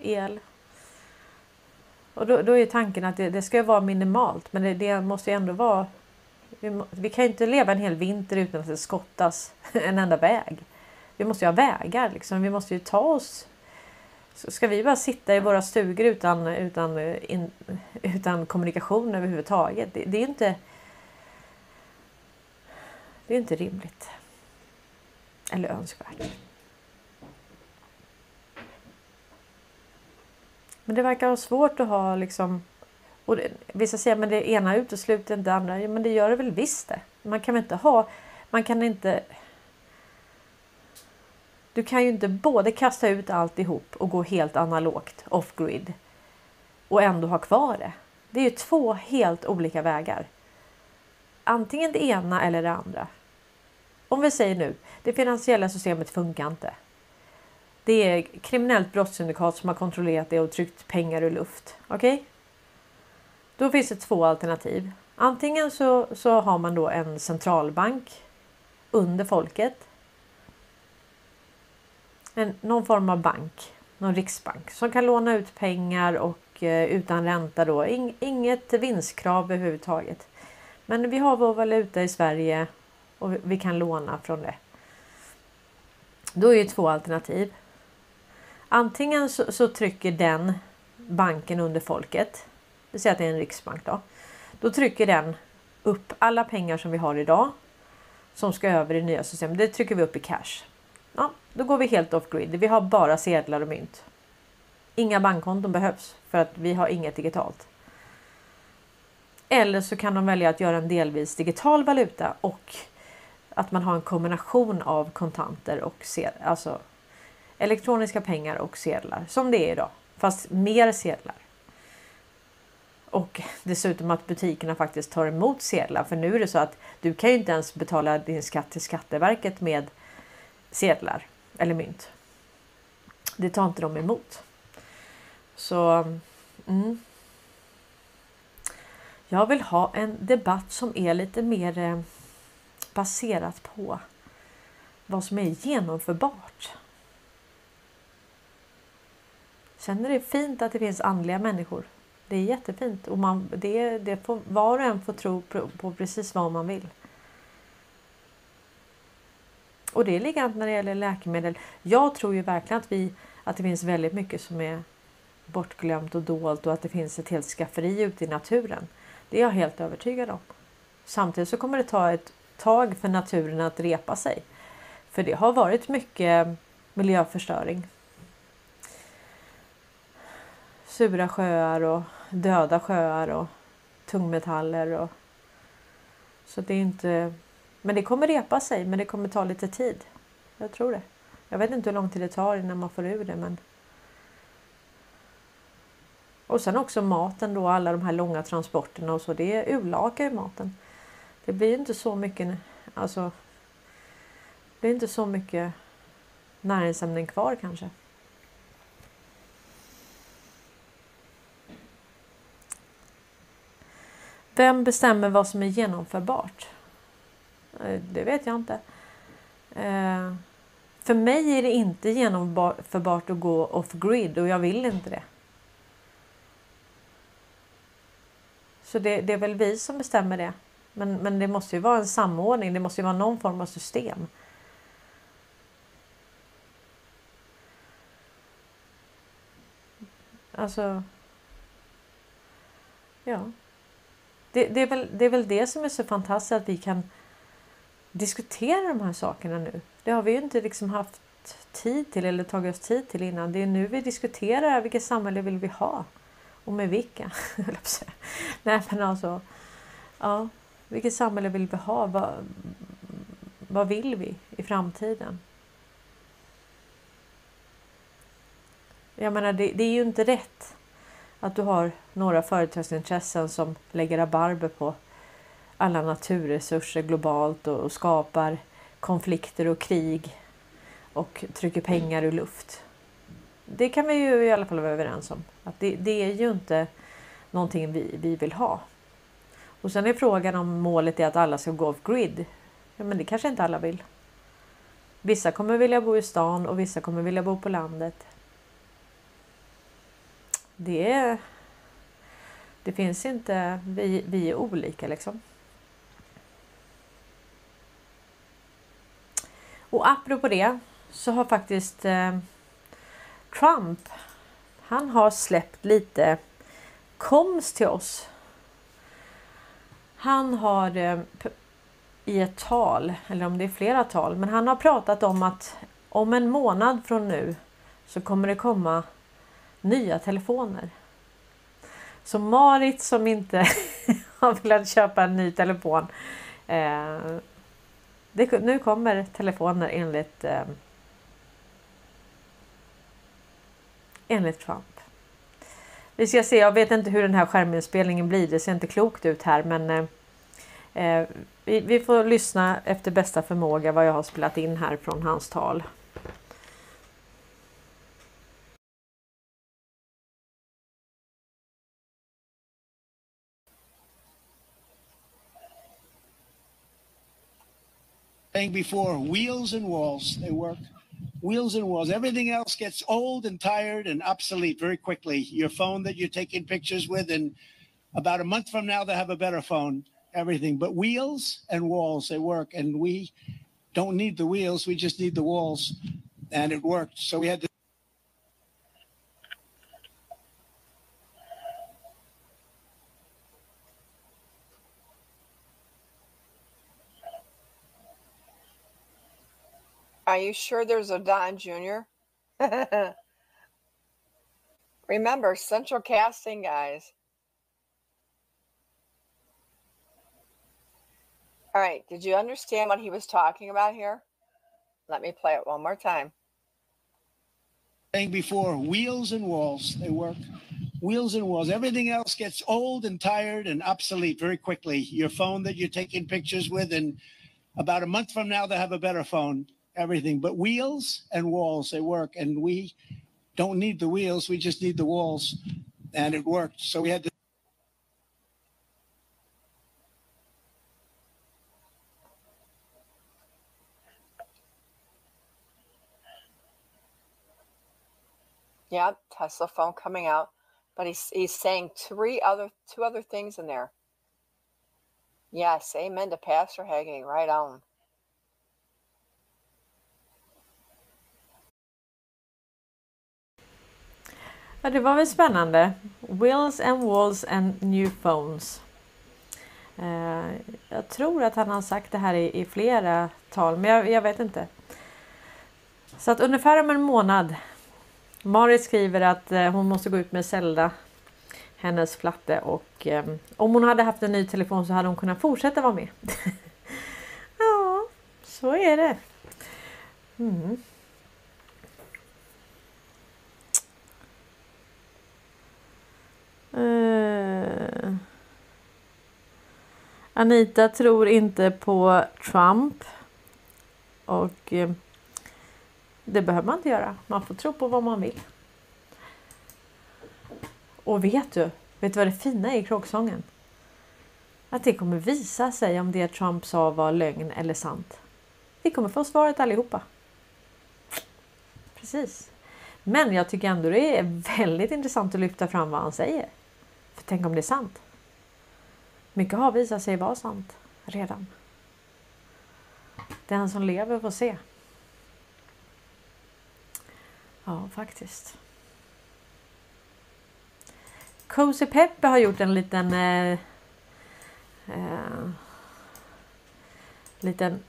el. Och då, då är tanken att det, det, ska vara minimalt men det, det måste ju ändå vara vi, vi, kan ju inte leva en hel vinter utan att det skottas en enda väg. Vi måste ju ha vägar liksom. Vi måste ju ta oss. Så ska vi bara sitta i våra stugor utan, utan, eh, in, utan kommunikation överhuvudtaget? Det, det är inte det är inte rimligt. Eller önskvärt. Men det verkar vara svårt att ha liksom... Och det, vissa säger men det ena utesluter inte det andra. Ja, men det gör det väl visst det. Man kan väl inte ha... Man kan inte... Du kan ju inte både kasta ut alltihop och gå helt analogt off-grid och ändå ha kvar det. Det är ju två helt olika vägar. Antingen det ena eller det andra. Om vi säger nu, det finansiella systemet funkar inte. Det är kriminellt brottssyndikat som har kontrollerat det och tryckt pengar ur luft. Okej? Okay? Då finns det två alternativ. Antingen så, så har man då en centralbank under folket. En, någon form av bank, någon riksbank som kan låna ut pengar och eh, utan ränta då. In, inget vinstkrav överhuvudtaget. Men vi har vår valuta i Sverige och vi kan låna från det. Då är det två alternativ. Antingen så, så, trycker den banken under folket. Det säger att det är en riksbank då. Då trycker den upp alla pengar som vi har idag som ska över i nya systemet. Det trycker vi upp i cash. Ja, då går vi helt off grid. Vi har bara sedlar och mynt. Inga bankkonton behövs för att vi har inget digitalt. Eller så kan de välja att göra en delvis digital valuta och att man har en kombination av kontanter och sedlar, alltså elektroniska pengar och sedlar som det är idag, fast mer sedlar. Och dessutom att butikerna faktiskt tar emot sedlar. För nu är det så att du kan ju inte ens betala din skatt till Skatteverket med sedlar eller mynt. Det tar inte de emot. Så mm. Jag vill ha en debatt som är lite mer eh, baserat på vad som är genomförbart. Sen är det fint att det finns andliga människor. Det är jättefint och man, det, det får, var och en får tro på, på precis vad man vill. Och det är likadant när det gäller läkemedel. Jag tror ju verkligen att, vi, att det finns väldigt mycket som är bortglömt och dolt och att det finns ett helt skafferi ute i naturen. Det är jag helt övertygad om. Samtidigt så kommer det ta ett tag för naturen att repa sig. För det har varit mycket miljöförstöring. Sura sjöar och döda sjöar och tungmetaller. Och... Så det är inte... Men det kommer repa sig, men det kommer ta lite tid. Jag tror det. Jag vet inte hur lång tid det tar innan man får ur det, men och sen också maten då, alla de här långa transporterna och så. Det urlakar ju maten. Det blir inte så mycket, alltså. Det blir inte så mycket näringsämnen kvar kanske. Vem bestämmer vad som är genomförbart? Eh, det vet jag inte. Eh, för mig är det inte genomförbart att gå off grid och jag vill inte det. Så det, det, är väl vi som bestämmer det. Men, men det måste ju vara en samordning. Det måste ju vara någon form av system. Alltså. Ja. Det, det, är väl, det är väl det som är så fantastiskt att vi kan diskutera de här sakerna nu. Det har vi ju inte liksom haft tid till eller tagit oss tid till innan. Det är nu vi diskuterar vilket samhälle vill vi ha. Och med vilka? Nej men alltså. Ja, vilket samhälle vill vi ha? Vad, vad vill vi i framtiden? Jag menar, det, det, är ju inte rätt att du har några företagsintressen som lägger rabarber på alla naturresurser globalt och, och skapar konflikter och krig och trycker pengar ur luft det kan vi ju i alla fall vara överens om. Att det, det är ju inte någonting vi, vi vill ha. Och sen är frågan om målet är att alla ska gå off grid. Ja, men det kanske inte alla vill. Vissa kommer vilja bo i stan och vissa kommer vilja bo på landet. Det är... Det finns inte... Vi, vi är olika liksom. Och apropå det så har faktiskt eh, Trump, han har släppt lite koms till oss. Han har eh, i ett tal, eller om det är flera tal, men han har pratat om att om en månad från nu så kommer det komma nya telefoner. Så Marit som inte har velat köpa en ny telefon. Eh, det, nu kommer telefoner enligt eh, enligt Trump. Vi ska se, jag vet inte hur den här skärminspelningen blir. Det ser inte klokt ut här men eh, eh vi, vi, får lyssna efter bästa förmåga vad jag har spelat in här från hans tal. before wheels and walls they work wheels and walls. Everything else gets old and tired and obsolete very quickly. Your phone that you're taking pictures with, and about a month from now, they'll have a better phone, everything. But wheels and walls, they work. And we don't need the wheels, we just need the walls. And it worked. So we had to. Are you sure there's a Don Jr.? Remember, central casting, guys. All right, did you understand what he was talking about here? Let me play it one more time. Saying before, wheels and walls, they work. Wheels and walls. Everything else gets old and tired and obsolete very quickly. Your phone that you're taking pictures with, and about a month from now, they'll have a better phone everything. But wheels and walls, they work. And we don't need the wheels, we just need the walls. And it worked. So we had to Yeah, Tesla phone coming out, but he's he's saying three other two other things in there. Yes, amen to Pastor Hagee. Right on. Ja, det var väl spännande. Wills and walls and new phones. Eh, jag tror att han har sagt det här i, i flera tal, men jag, jag, vet inte. Så att ungefär om en månad. Marit skriver att eh, hon måste gå ut med Zelda, hennes flatte och eh, om hon hade haft en ny telefon så hade hon kunnat fortsätta vara med. ja, så är det. Mm. Uh, Anita tror inte på Trump. Och uh, det behöver man inte göra. Man får tro på vad man vill. Och vet du, vet du vad det fina är i kråksången? Att det kommer visa sig om det Trump sa var lögn eller sant. Vi kommer få svaret allihopa. Precis. Men jag tycker ändå det är väldigt intressant att lyfta fram vad han säger. För tänk om det är sant? Mycket har visat sig vara sant redan. Den som lever får se. Ja, faktiskt. Cozy Peppe har gjort en liten eh, eh, liten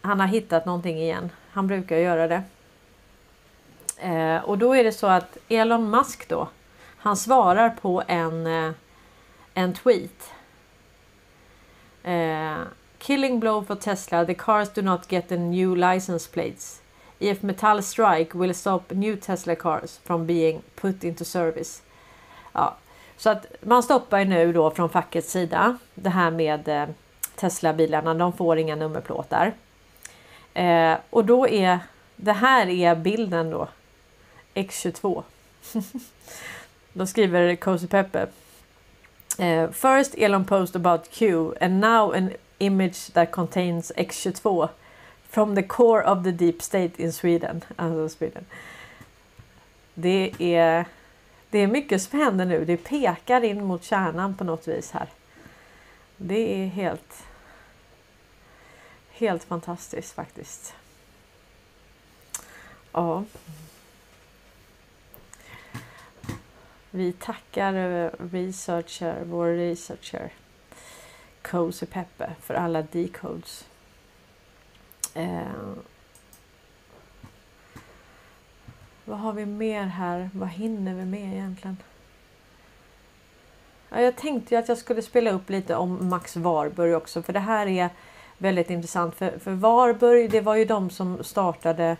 han har hittat någonting igen. Han brukar göra det. Eh, och då är det så att Elon Musk då han svarar på en, eh, en tweet. Eh, Killing blow for Tesla. The cars do not get the new license plates. If Metal strike will stop new Tesla cars from being put into service. Ja, så att man stoppar ju nu då från fackets sida det här med eh, Tesla-bilarna. De får inga nummerplåtar. Eh, och då är det här är bilden då. X22. Då skriver Cozy Peppe. Uh, eh, first Elon post about Q and now an image that contains X22 from the core of the deep state in Sweden. Alltså Sweden. Det är, det är mycket som händer nu. Det pekar in mot kärnan på något vis här. Det är helt, helt fantastiskt faktiskt. Ja. Vi tackar eh, researcher, vår researcher Cozy Peppe för alla decodes. Eh, vad har vi mer här? Vad hinner vi med egentligen? Ja, jag tänkte ju att jag skulle spela upp lite om Max Warburg också för det här är väldigt intressant. För, för Warburg det var ju de som startade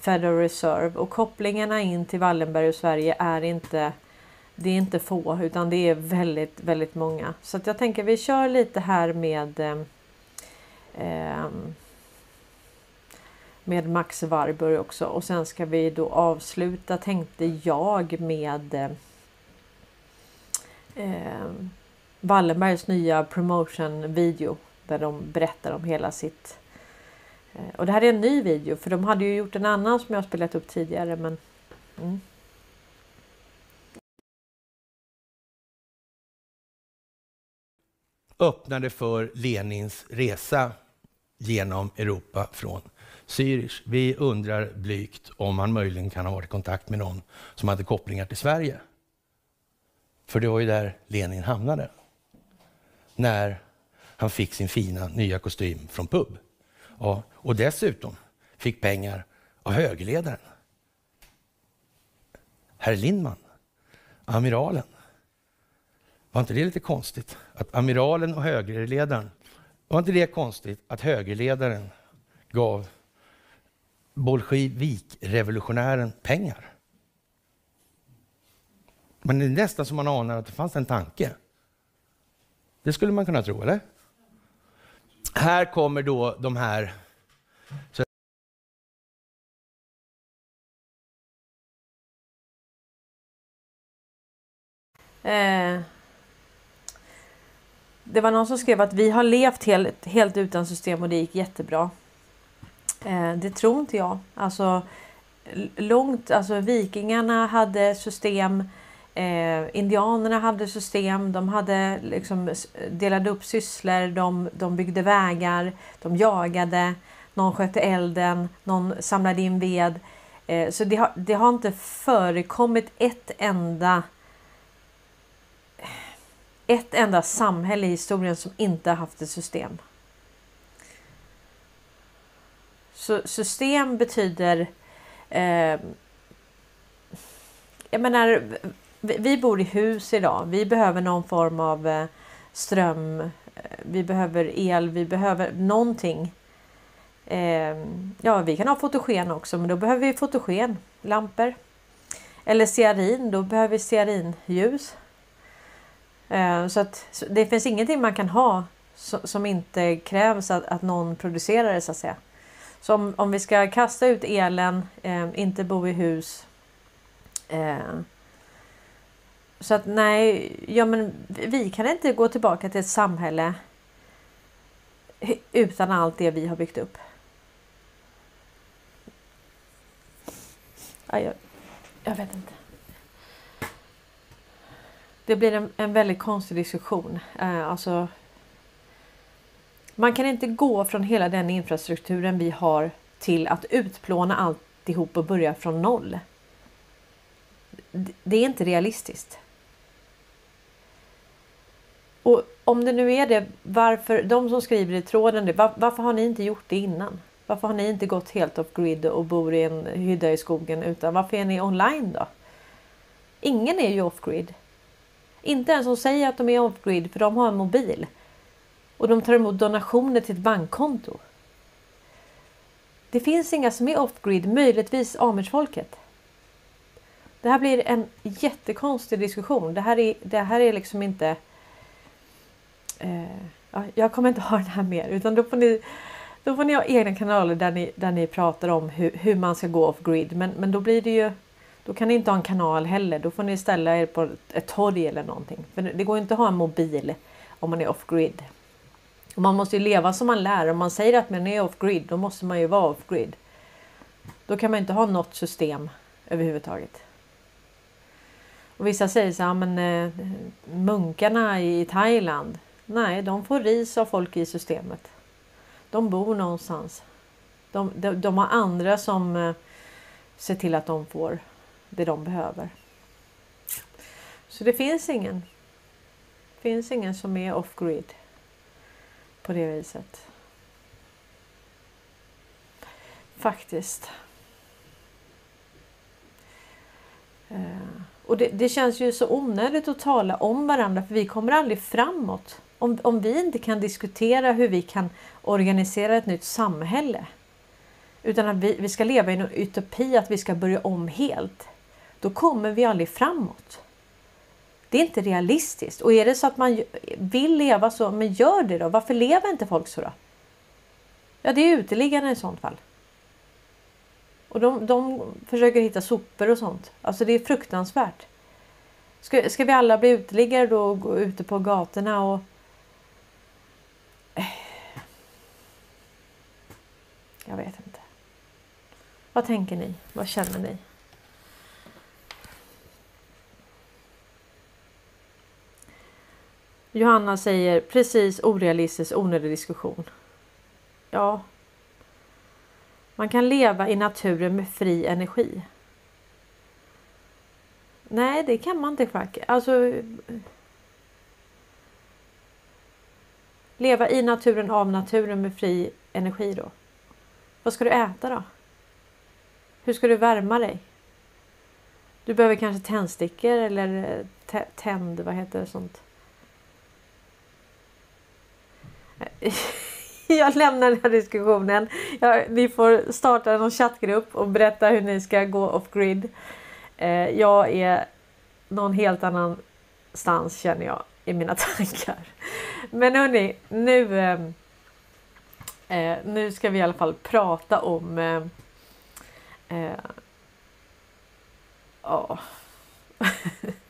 Federal Reserve och kopplingarna in till Wallenberg och Sverige är inte det är inte få utan det är väldigt, väldigt många. Så att jag tänker vi kör lite här med eh, ehm, med Max Warburg också och sen ska vi då avsluta tänkte jag med eh, ehm, Wallenbergs nya promotion video där de berättar om hela sitt eh, och det här är en ny video för de hade ju gjort en annan som jag spelat upp tidigare men mm. Öppnade för Lenins resa genom Europa från Zürich. Vi undrar blygt om han möjligen kan ha varit i kontakt med någon som hade kopplingar till Sverige. För det var ju där Lenin hamnade. När han fick sin fina nya kostym från pub. Ja, och dessutom fick pengar av högerledaren. Herr Lindman, amiralen. Var inte det lite konstigt? Att amiralen och högerledaren, var inte det konstigt att högerledaren gav bolsjevikrevolutionären pengar? Men det är nästan som man anar att det fanns en tanke. Det skulle man kunna tro, eller? Här kommer då de här Eh, det var någon som skrev att vi har levt helt, helt utan system och det gick jättebra. Eh, det tror inte jag. Alltså långt, alltså vikingarna hade system. Eh, indianerna hade system. De hade liksom delade upp sysslor. De, de byggde vägar. De jagade. Någon skötte elden. Någon samlade in ved. Eh, så det har, det har inte förekommit ett enda ett enda samhälle i historien som inte har haft ett system. Så system betyder... Eh, jag menar, vi, vi bor i hus idag. Vi behöver någon form av eh, ström. Eh, vi behöver el. Vi behöver någonting. Eh, ja, vi kan ha fotogen också, men då behöver vi fotogen, lampor. Eller stearin, då behöver vi stearinljus. Eh, så att det finns ingenting man kan ha som inte krävs att, att någon producerar det så att säga. Så om, om vi ska kasta ut elen, eh, inte bo i hus. Eh, så att nej, ja men vi kan inte gå tillbaka till ett samhälle utan allt det vi har byggt upp. Jag, jag vet inte. Det blir en, en väldigt konstig diskussion. Eh, alltså, man kan inte gå från hela den infrastrukturen vi har till att utplåna alltihop och börja från noll. Det är inte realistiskt. Och om det nu är det, varför, de som skriver i tråden, det, var, varför har ni inte gjort det innan? Varför har ni inte gått helt off grid och bor i en hydda i skogen? Utan varför är ni online då? Ingen är ju off grid. Inte ens som säger att de är off grid för de har en mobil. Och de tar emot donationer till ett bankkonto. Det finns inga som är off grid, möjligtvis Amish-folket. Det här blir en jättekonstig diskussion. Det här är, det här är liksom inte... Eh, jag kommer inte ha den här mer utan då får ni, då får ni ha egna kanaler där ni, där ni pratar om hur, hur man ska gå off grid. Men, men då blir det ju då kan ni inte ha en kanal heller. Då får ni ställa er på ett torg eller någonting. För det går inte att ha en mobil om man är off grid. Man måste ju leva som man lär. Om man säger att man är off grid, då måste man ju vara off grid. Då kan man inte ha något system överhuvudtaget. Och vissa säger så här, men eh, munkarna i Thailand. Nej, de får ris av folk i systemet. De bor någonstans. De, de, de har andra som eh, ser till att de får det de behöver. Så det finns ingen. Det finns ingen som är off grid på det viset. Faktiskt. Eh, och det, det, känns ju så onödigt att tala om varandra för vi kommer aldrig framåt. Om, om vi inte kan diskutera hur vi kan organisera ett nytt samhälle. Utan att vi, vi ska leva i en utopi att vi ska börja om helt då kommer vi aldrig framåt. Det är inte realistiskt. Och är det så att man vill leva så, men gör det då. Varför lever inte folk så då? Ja, det är uteliggarna i sånt fall. Och de, de försöker hitta sopor och sånt. Alltså det är fruktansvärt. Ska, ska vi alla bli uteliggare då och gå ute på gatorna och... Jag vet inte. Vad tänker ni? Vad känner ni? Johanna säger precis orealistisk onödig diskussion. Ja. Man kan leva i naturen med fri energi. Nej, det kan man inte faktiskt. Alltså. Leva i naturen av naturen med fri energi då. Vad ska du äta då? Hur ska du värma dig? Du behöver kanske tändstickor eller tänd, vad heter det sånt? jag lämnar den här diskussionen. Jag, ni får starta någon chattgrupp och berätta hur ni ska gå off grid. Eh, jag är någon helt annanstans känner jag i mina tankar. Men hörni, nu, eh, eh, nu ska vi i alla fall prata om eh, eh,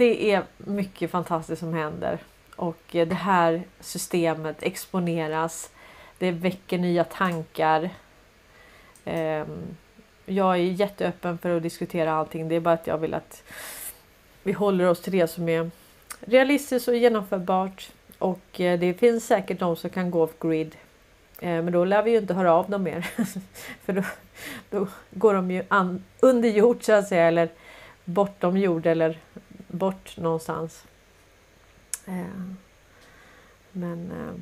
det är mycket fantastiskt som händer och eh, det här systemet exponeras. Det väcker nya tankar. Ehm, jag är jätteöppen för att diskutera allting. Det är bara att jag vill att vi håller oss till det som är realistiskt och genomförbart. Och eh, det finns säkert de som kan gå off grid. Ehm, men då lär vi ju inte höra av dem mer. För då, då går de ju an, under jord så att säga. Eller bortom jord eller bort någonstans. Eh, men eh,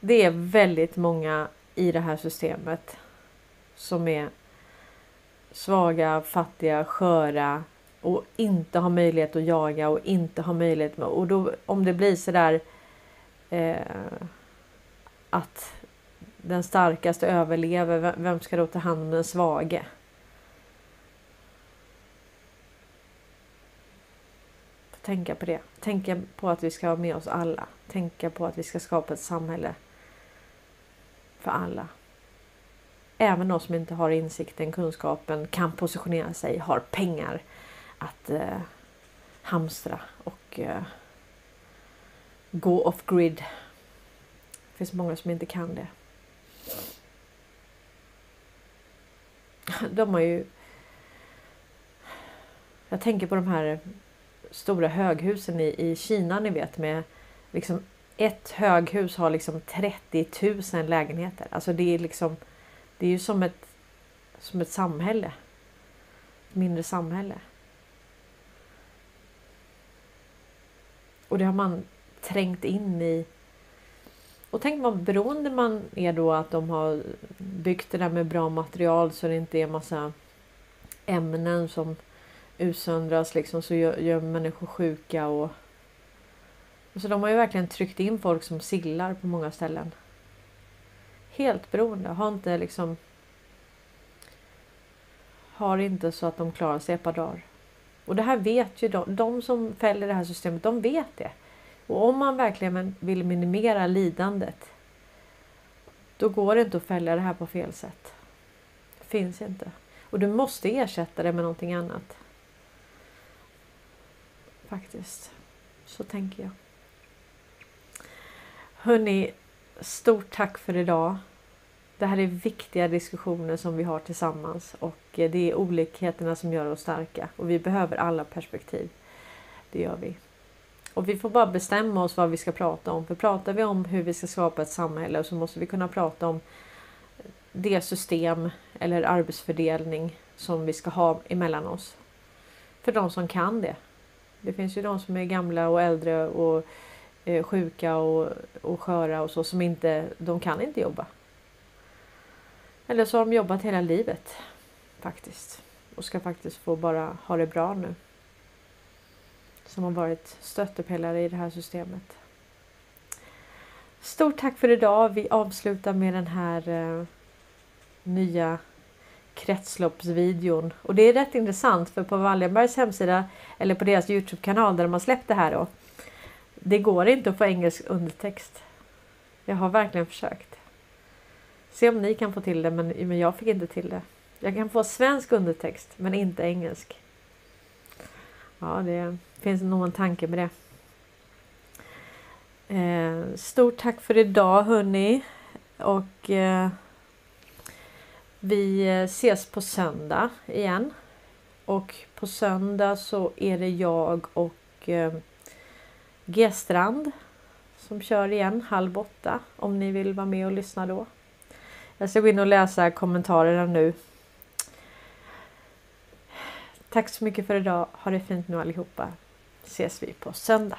det är väldigt många i det här systemet som är svaga, fattiga, sköra och inte har möjlighet att jaga och inte har möjlighet med, och då om det blir så där eh, att den starkaste överlever, vem ska då ta hand om den svage? Tänka på det. Tänka på att vi ska ha med oss alla. Tänka på att vi ska skapa ett samhälle för alla. Även de som inte har insikten, kunskapen, kan positionera sig, har pengar att eh, hamstra och eh, gå off grid. Det finns många som inte kan det. De har ju... Jag tänker på de här stora höghusen i, i Kina ni vet med liksom ett höghus har liksom 30 000 lägenheter. Alltså det är liksom det är ju som ett, som ett samhälle. Ett mindre samhälle. Och det har man trängt in i. Och tänk vad beroende man är då att de har byggt det där med bra material så det inte är massa ämnen som utsöndras liksom så gör, gör människor sjuka och så de har ju verkligen tryckt in folk som sillar på många ställen. Helt beroende. Har inte liksom har inte så att de klarar sig ett par dagar. Och det här vet ju de, de som fäller det här systemet, de vet det. Och om man verkligen vill minimera lidandet då går det inte att följa det här på fel sätt. Det finns inte. Och du måste ersätta det med någonting annat. Faktiskt. Så tänker jag. Hörni, stort tack för idag. Det här är viktiga diskussioner som vi har tillsammans och eh, det är olikheterna som gör oss starka och vi behöver alla perspektiv. Det gör vi. Och vi får bara bestämma oss vad vi ska prata om. För pratar vi om hur vi ska skapa ett samhälle så måste vi kunna prata om det system eller arbetsfördelning som vi ska ha emellan oss. För de som kan det. Det finns ju de som är gamla och äldre och eh, sjuka och, och sköra och så som inte, de kan inte jobba. Eller så har de jobbat hela livet faktiskt och ska faktiskt få bara ha det bra nu. Som har varit stöttepelare i det här systemet. Stort tack för idag. Vi avslutar med den här eh, nya kretsloppsvideon. Och det är rätt intressant för på Wallenbergs hemsida eller på deras Youtube-kanal där de har släppt det här då. Det går inte att få engelsk undertext. Jag har verkligen försökt. Se om ni kan få till det men, men jag fick inte till det. Jag kan få svensk undertext men inte engelsk. Ja, det finns nog en tanke med det. Eh, stort tack för idag hörni. Och eh, vi ses på söndag igen. Och på söndag så är det jag och eh, G-strand som kör igen halv åtta om ni vill vara med och lyssna då. Jag ska gå in och läsa kommentarerna nu. Tack så mycket för idag. Ha det fint nu allihopa. Ses vi på söndag.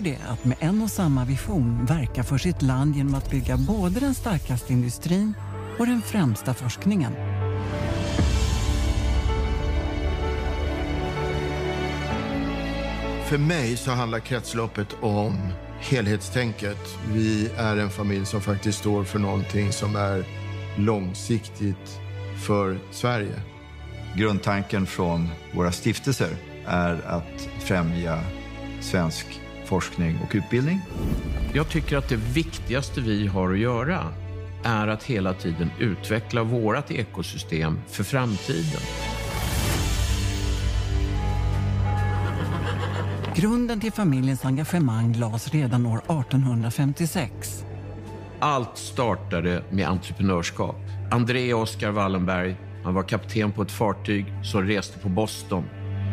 Går det att med en och samma vision verka för sitt land genom att bygga både den starkaste industrin och den främsta forskningen. För mig så handlar kretsloppet om helhetstänket. Vi är en familj som faktiskt står för någonting som är långsiktigt för Sverige. Grundtanken från våra stiftelser är att främja svensk forskning och utbildning. Jag tycker att det viktigaste vi har att göra är att hela tiden utveckla vårt ekosystem för framtiden. Grunden till familjens engagemang lades redan år 1856. Allt startade med entreprenörskap. André Oskar Wallenberg, han var kapten på ett fartyg som reste på Boston.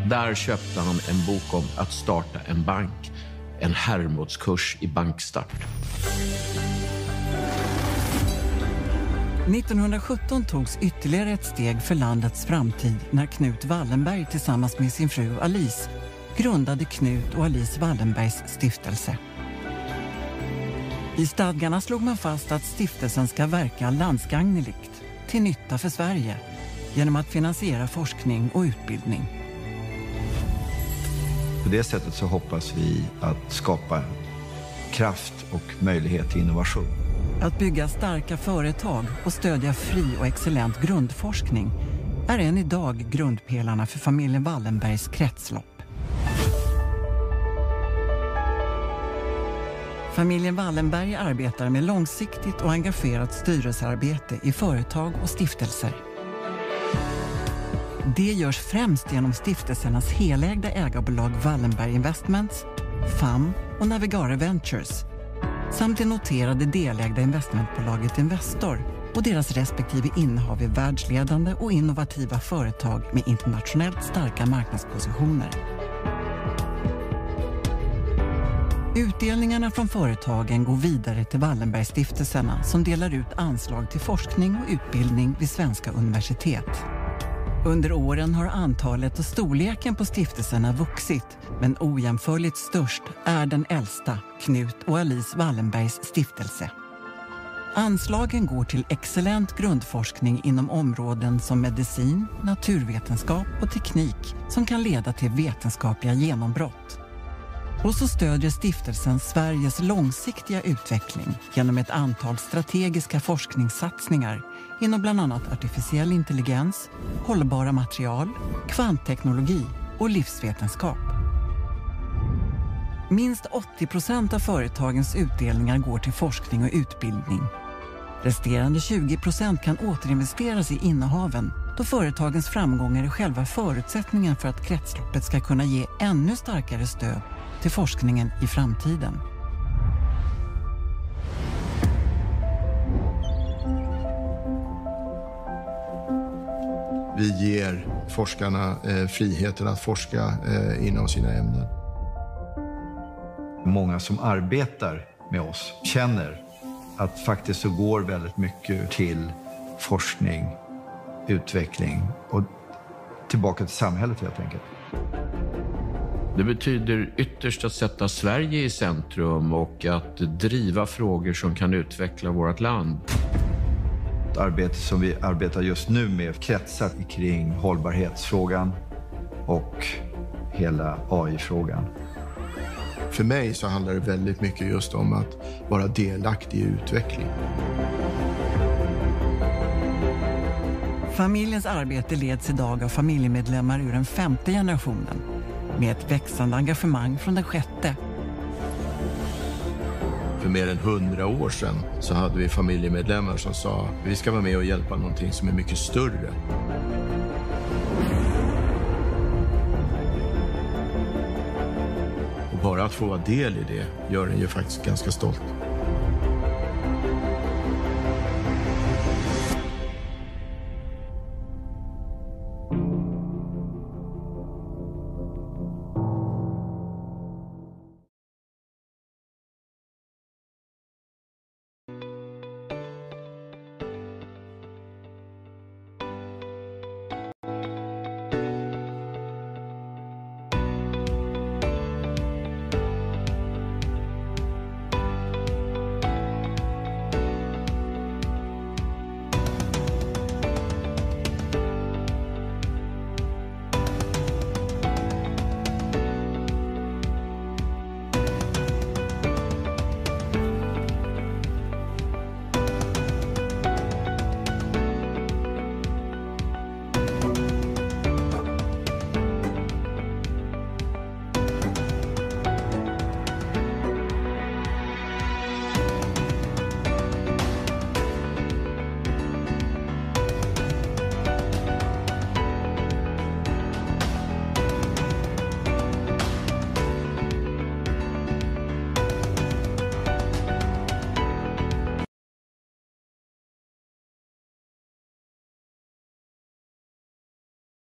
Där köpte han en bok om att starta en bank. En Hermodskurs i bankstart. 1917 togs ytterligare ett steg för landets framtid när Knut Wallenberg tillsammans med sin fru Alice grundade Knut och Alice Wallenbergs stiftelse. I stadgarna slog man fast att stiftelsen ska verka landsgagneligt till nytta för Sverige genom att finansiera forskning och utbildning. På det sättet så hoppas vi att skapa kraft och möjlighet till innovation. Att bygga starka företag och stödja fri och excellent grundforskning är än idag grundpelarna för familjen Wallenbergs kretslopp. Familjen Wallenberg arbetar med långsiktigt och engagerat styrelsearbete i företag och stiftelser. Det görs främst genom stiftelsernas helägda ägarbolag Wallenberg Investments, FAM och Navigare Ventures samt det noterade delägda investmentbolaget Investor och deras respektive innehav i världsledande och innovativa företag med internationellt starka marknadspositioner. Utdelningarna från företagen går vidare till Wallenbergstiftelserna som delar ut anslag till forskning och utbildning vid svenska universitet. Under åren har antalet och storleken på stiftelserna vuxit men ojämförligt störst är den äldsta, Knut och Alice Wallenbergs stiftelse. Anslagen går till excellent grundforskning inom områden som medicin, naturvetenskap och teknik som kan leda till vetenskapliga genombrott. Och så stödjer stiftelsen Sveriges långsiktiga utveckling genom ett antal strategiska forskningssatsningar inom bland annat artificiell intelligens, hållbara material, kvantteknologi och livsvetenskap. Minst 80 procent av företagens utdelningar går till forskning och utbildning. Resterande 20 procent kan återinvesteras i innehaven då företagens framgångar är själva förutsättningen för att kretsloppet ska kunna ge ännu starkare stöd till forskningen i framtiden. Vi ger forskarna eh, friheten att forska eh, inom sina ämnen. Många som arbetar med oss känner att faktiskt så går väldigt mycket till forskning, utveckling och tillbaka till samhället helt enkelt. Det betyder ytterst att sätta Sverige i centrum och att driva frågor som kan utveckla vårt land. Ett arbete som vi arbetar just nu med kretsar kring hållbarhetsfrågan och hela AI-frågan. För mig så handlar det väldigt mycket just om att vara delaktig i utveckling. Familjens arbete leds idag av familjemedlemmar ur den femte generationen med ett växande engagemang från den sjätte. För mer än hundra år sedan så hade vi familjemedlemmar som sa vi ska vara med och hjälpa någonting som är mycket större. Och bara att få vara del i det gör en ju faktiskt ganska stolt.